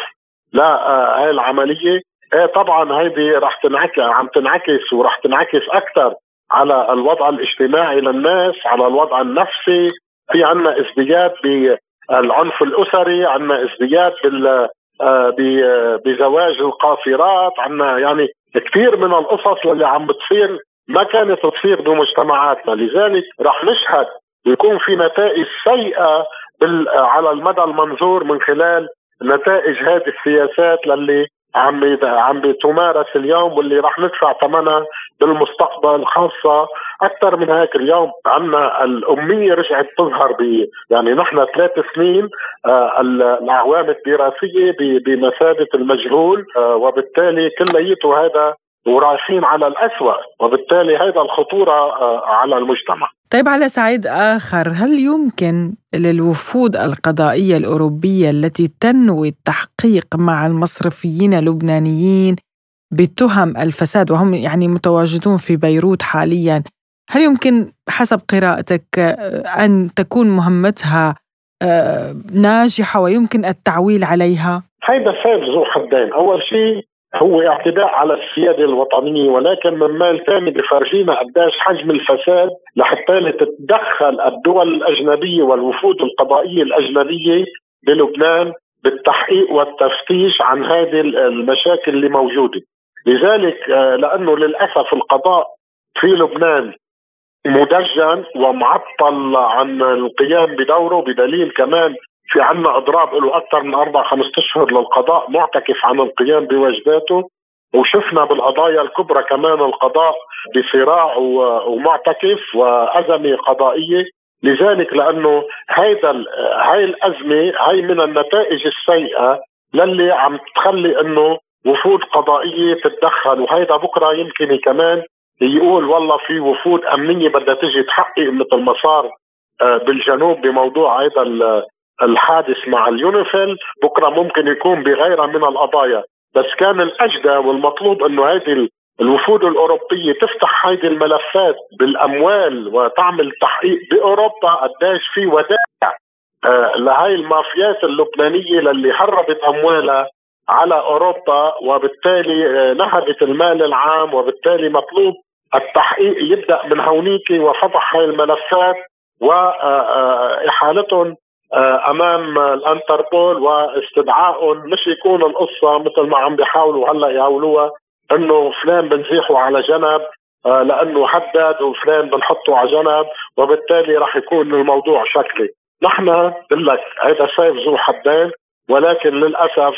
لهذه العملية. إيه طبعا هيدي رح تنعكس عم تنعكس ورح تنعكس أكثر على الوضع الاجتماعي للناس على الوضع النفسي. في عنا ازدياد بالعنف الأسري عنا ازدياد بال آه، بزواج القاصرات عنا يعني كثير من القصص اللي عم بتصير ما كانت تصير بمجتمعاتنا. لذلك رح نشهد يكون في نتائج سيئة على المدى المنظور من خلال نتائج هذه السياسات للي عم عم بتمارس اليوم واللي راح ندفع ثمنها بالمستقبل خاصة أكثر من هيك اليوم. عندنا الأمية رجعت تظهر ب يعني نحن ثلاث سنين آه الأعوام الدراسية بمثابة المجهول آه وبالتالي كليته هذا ورايحين على الأسوأ وبالتالي هذا الخطورة آه على المجتمع. طيب على صعيد آخر هل يمكن للوفود القضائية الأوروبية التي تنوي التحقيق مع المصرفيين اللبنانيين بتهم الفساد وهم يعني متواجدون في بيروت حاليا هل يمكن حسب قراءتك أن تكون مهمتها آه، ناجحة ويمكن التعويل عليها؟ هيدا سيف ذو حدين أول شيء هو اعتداء على السيادة الوطنية ولكن من مال ثاني بفرجينا قديش حجم الفساد لحتى تتدخل الدول الأجنبية والوفود القضائية الأجنبية بلبنان بالتحقيق والتفتيش عن هذه المشاكل اللي موجودة. لذلك آه، لأنه للأسف القضاء في لبنان مدجن ومعطل عن القيام بدوره بدليل كمان في عنا اضراب له أكثر من أربع خمسة أشهر للقضاء معتكف عن القيام بواجباته وشفنا بالقضايا الكبرى كمان القضاء بصراع ومعتكف وأزمة قضائية. لذلك لأنه هيدا هاي الأزمة هاي من النتائج السيئة للي عم تخلي إنه وفود قضائية تتدخل وهيدا بكرة يمكن كمان يقول والله في وفود أمنية بدها تجي تحقق مثل ما صار آه، بالجنوب بموضوع هيدا الحادث مع اليونيفيل بكرة ممكن يكون بغيرها من القضايا. بس كان الأجدى والمطلوب إنه هذه الوفود الأوروبية تفتح هذه الملفات بالأموال وتعمل تحقيق بأوروبا قديش في ودائع. آه لهي المافيات اللبنانية للي هربت أموالها على أوروبا وبالتالي آه نهبت المال العام وبالتالي مطلوب التحقيق يبدأ من هونيك وفتح هاي الملفات واحالتهم آه، آه، أمام الأنتربول واستدعائهم مش يكون القصة مثل ما عم بيحاولوا هلأ يهولوها إنه فلان بنزيحه على جنب آه، لأنه حدد وفلان بنحطه على جنب وبالتالي راح يكون الموضوع شكلي. نحن بقول لك هذا سيف ذو حدين ولكن للأسف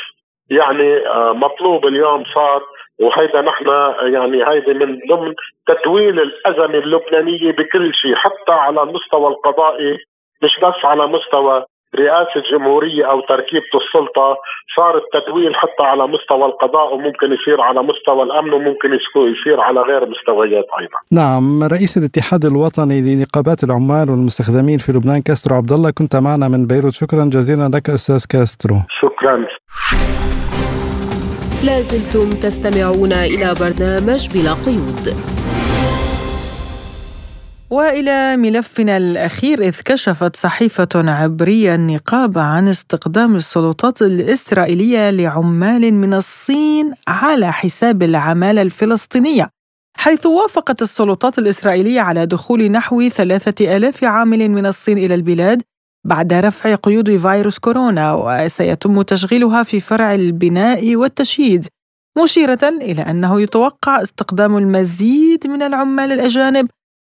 يعني آه، مطلوب اليوم صار وهيدا نحن يعني هيدي من ضمن تدوين الأزمة اللبنانية بكل شيء حتى على المستوى القضائي مش بس على مستوى رئاسة جمهورية أو تركيبة السلطة صار التدوين حتى على مستوى القضاء وممكن يصير على مستوى الأمن وممكن يصير على غير مستويات أيضا. نعم رئيس الاتحاد الوطني لنقابات العمال والمستخدمين في لبنان كاسترو عبد الله كنت معنا من بيروت. شكرا جزيلا لك أستاذ كاسترو. شكرا. لازلتم تستمعون إلى برنامج بلا قيود. وإلى ملفنا الأخير إذ كشفت صحيفة عبرية النقاب عن استقدام السلطات الإسرائيلية لعمال من الصين على حساب العمالة الفلسطينية حيث وافقت السلطات الإسرائيلية على دخول نحو ثلاثة ألاف عامل من الصين إلى البلاد بعد رفع قيود فيروس كورونا وسيتم تشغيلها في فرع البناء والتشييد مشيرة إلى أنه يتوقع استخدام المزيد من العمال الأجانب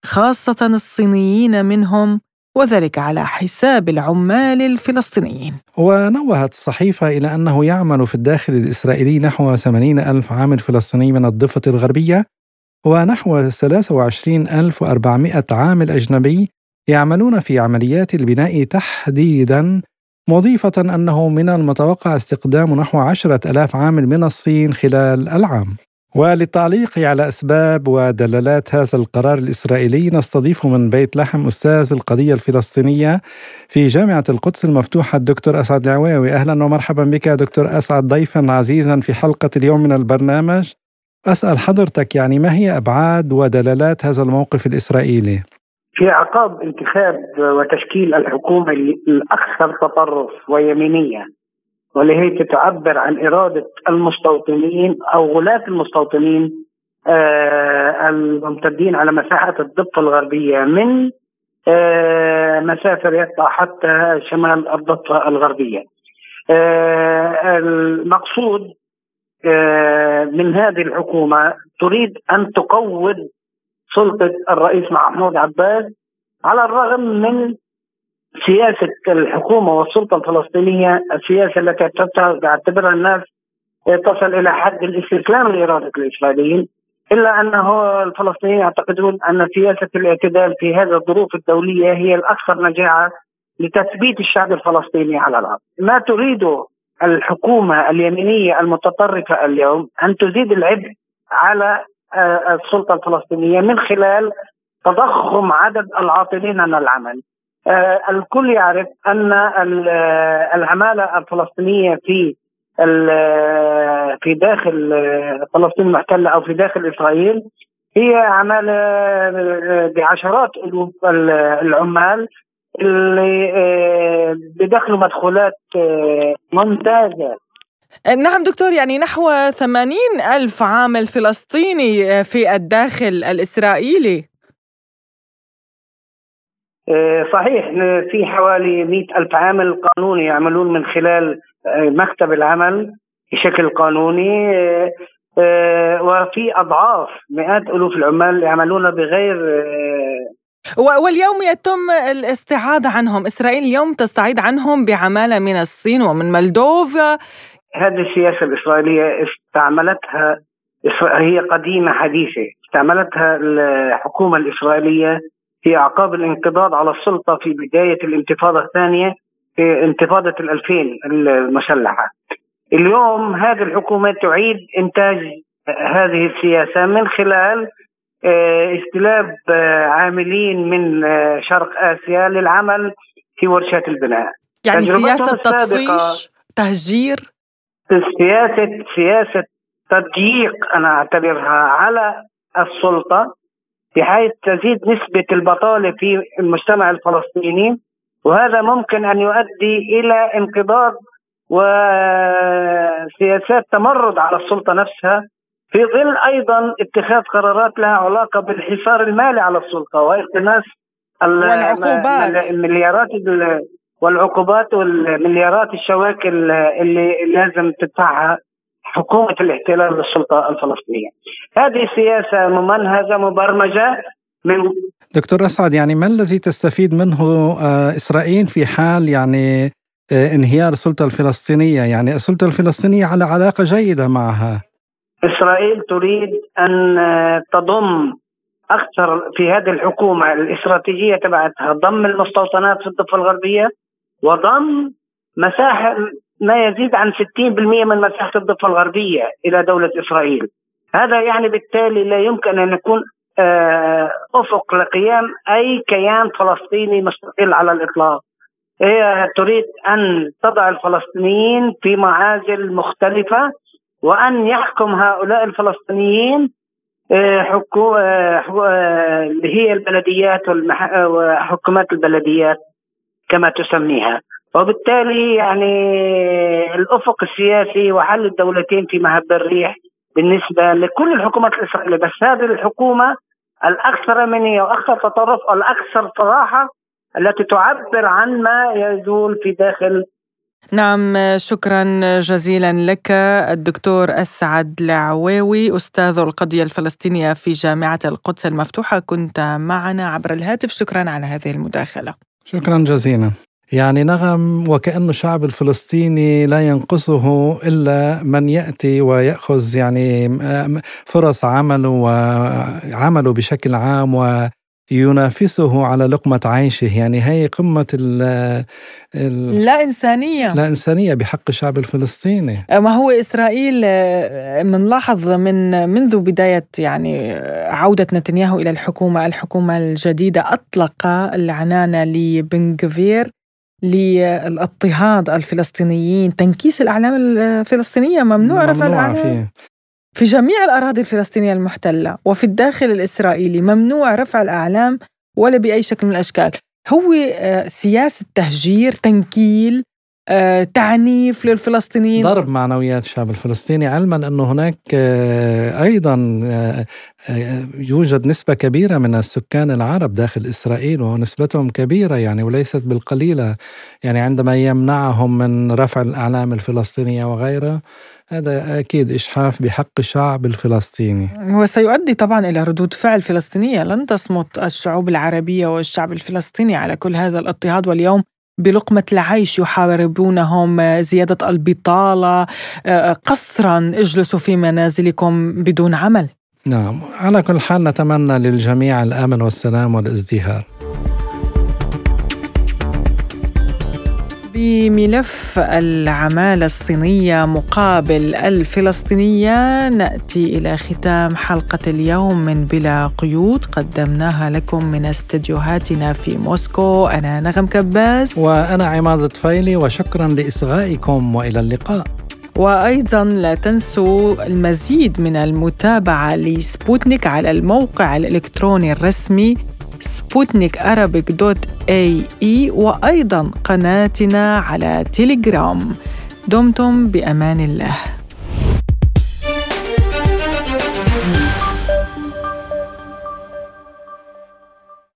خاصة الصينيين منهم وذلك على حساب العمال الفلسطينيين. ونوهت الصحيفة إلى أنه يعمل في الداخل الإسرائيلي نحو 80 ألف عامل فلسطيني من الضفة الغربية ونحو 23400 عامل أجنبي يعملون في عمليات البناء تحديدا مضيفة أنه من المتوقع استقدام نحو عشرة ألاف عامل من الصين خلال العام. وللتعليق على أسباب ودلالات هذا القرار الإسرائيلي نستضيف من بيت لحم أستاذ القضية الفلسطينية في جامعة القدس المفتوحة الدكتور أسعد العواوي. أهلا ومرحبا بك دكتور أسعد ضيفا عزيزا في حلقة اليوم من البرنامج. أسأل حضرتك يعني ما هي أبعاد ودلالات هذا الموقف الإسرائيلي؟ في عقاب انتخاب وتشكيل الحكومة الأكثر تطرف ويمينية. واللي هي تتعبر عن إرادة المستوطنين أو غلاة المستوطنين آه الممتدين على مساحة الضفة الغربية من آه مسافة يقطع حتى شمال الضفة الغربية. آه المقصود آه من هذه الحكومة تريد أن تقوض سلطة الرئيس محمود عباس على الرغم من سياسة الحكومة والسلطة الفلسطينية السياسة التي تعتبرها الناس تصل إلى حد الاستسلام لإرادة الإسرائيليين. إلا أنه الفلسطينيين يعتقدون أن سياسة الاعتدال في هذه الظروف الدولية هي الأكثر نجاعة لتثبيت الشعب الفلسطيني على الأرض. ما تريده الحكومة اليمينية المتطرفة اليوم أن تزيد العبء على آه، السلطة الفلسطينية من خلال تضخم عدد العاطلين عن العمل. الكل يعرف أن العمالة الفلسطينية في في في داخل فلسطين المحتلة أو في داخل إسرائيل هي عمالة بعشرات الوف العمال اللي بدخلوا مدخولات ممتازة. نعم دكتور يعني نحو ثمانين ألف عامل فلسطيني في الداخل الإسرائيلي. آه، صحيح في حوالي مئة ألف عامل قانوني يعملون من خلال آه، مكتب العمل بشكل قانوني آه، وفي أضعاف مئات ألوف العمال يعملون بغير واليوم يتم الاستعاضة عنهم. إسرائيل اليوم تستعيد عنهم بعمالة من الصين ومن مولدوفا. هذه السياسة الإسرائيلية استعملتها هي قديمة حديثة استعملتها الحكومة الإسرائيلية في أعقاب الانقضاض على السلطة في بداية الانتفاضة الثانية في انتفاضة الألفين المسلحة. اليوم هذه الحكومة تعيد إنتاج هذه السياسة من خلال آه، استلاب آه، عاملين من آه، شرق آسيا للعمل في ورشات البناء. يعني سياسة تطفيش تهجير؟ سياسة سياسة تضييق أنا أعتبرها على السلطة. بحيث تزيد نسبة البطالة في المجتمع الفلسطيني وهذا ممكن أن يؤدي إلى انقضاض وسياسات تمرد على السلطة نفسها في ظل أيضا اتخاذ قرارات لها علاقة بالحصار المالي على السلطة والتماس والعقوبات. المليارات والعقوبات والمليارات الشواكل اللي لازم تدفعها. حكومة الاحتلال للسلطة الفلسطينية. هذه سياسة ممنهجة مبرمجة من دكتور أسعد يعني ما الذي تستفيد منه آه، إسرائيل في حال يعني آه، انهيار السلطة الفلسطينية؟ يعني السلطة الفلسطينية على علاقة جيدة معها. إسرائيل تريد أن آه، تضم أكثر في هذه الحكومة الاستراتيجية تبعتها ضم المستوطنات في الضفة الغربية وضم مساحة ما يزيد عن 60% من مساحة الضفة الغربية إلى دولة إسرائيل. هذا يعني بالتالي لا يمكن أن يكون آه، أفق لقيام أي كيان فلسطيني مستقل على الإطلاق. هي تريد أن تضع الفلسطينيين في معازل مختلفة وأن يحكم هؤلاء الفلسطينيين آه، آه، اللي هي البلديات وحكومات البلديات كما تسميها. وبالتالي يعني الأفق السياسي وحل الدولتين في مهب الريح بالنسبة لكل الحكومات الإسرائيلية. بس هذه الحكومة الأكثر منيه وأكثر تطرف والأكثر صراحة التي تعبر عن ما يزول في داخل نعم شكرا جزيلا لك الدكتور اسعد العواوي أستاذ القضية الفلسطينية في جامعة القدس المفتوحة. كنت معنا عبر الهاتف. شكرا على هذه المداخلة. شكرا جزيلا. يعني نغم وكأن الشعب الفلسطيني لا ينقصه إلا من يأتي ويأخذ يعني فرص عمله وعمله بشكل عام وينافسه على لقمة عيشه. يعني هي قمة ال لا إنسانية. لا إنسانية بحق الشعب الفلسطيني. ما هو إسرائيل منلاحظ من منذ بداية يعني عودة نتنياهو إلى الحكومة الحكومة الجديدة أطلق العنانة لبنغفير للاضطهاد الفلسطينيين. تنكيس الأعلام الفلسطينية ممنوع رفع الأعلام. في جميع الأراضي الفلسطينية المحتلة وفي الداخل الإسرائيلي ممنوع رفع الأعلام ولا بأي شكل من الأشكال. هو آه، سياسة تهجير تنكيل تعنيف للفلسطينيين. ضرب معنويات الشعب الفلسطيني علما أنه هناك آه، أيضا آه، يوجد نسبة كبيرة من السكان العرب داخل إسرائيل ونسبتهم كبيرة يعني وليست بالقليلة يعني عندما يمنعهم من رفع الأعلام الفلسطينية وغيرها هذا أكيد إشحاف بحق الشعب الفلسطيني. وسيؤدي طبعا إلى ردود فعل فلسطينية. لن تصمت الشعوب العربية والشعب الفلسطيني على كل هذا الاضطهاد واليوم. بلقمة العيش يحاربونهم زيادة البطالة قسرا اجلسوا في منازلكم بدون عمل. نعم على كل حال نتمنى للجميع الأمن والسلام والازدهار. بملف العمالة الصينية مقابل الفلسطينية. نأتي إلى ختام حلقة اليوم من بلا قيود. قدمناها لكم من استديوهاتنا في موسكو. أنا نغم كباس وأنا عماد طفيلي وشكرا لإصغائكم وإلى اللقاء. وأيضا لا تنسوا المزيد من المتابعة لسبوتنيك على الموقع الإلكتروني الرسمي سبوتنيك Arabic dot ae وأيضا قناتنا على تيليجرام دمتم بأمان الله.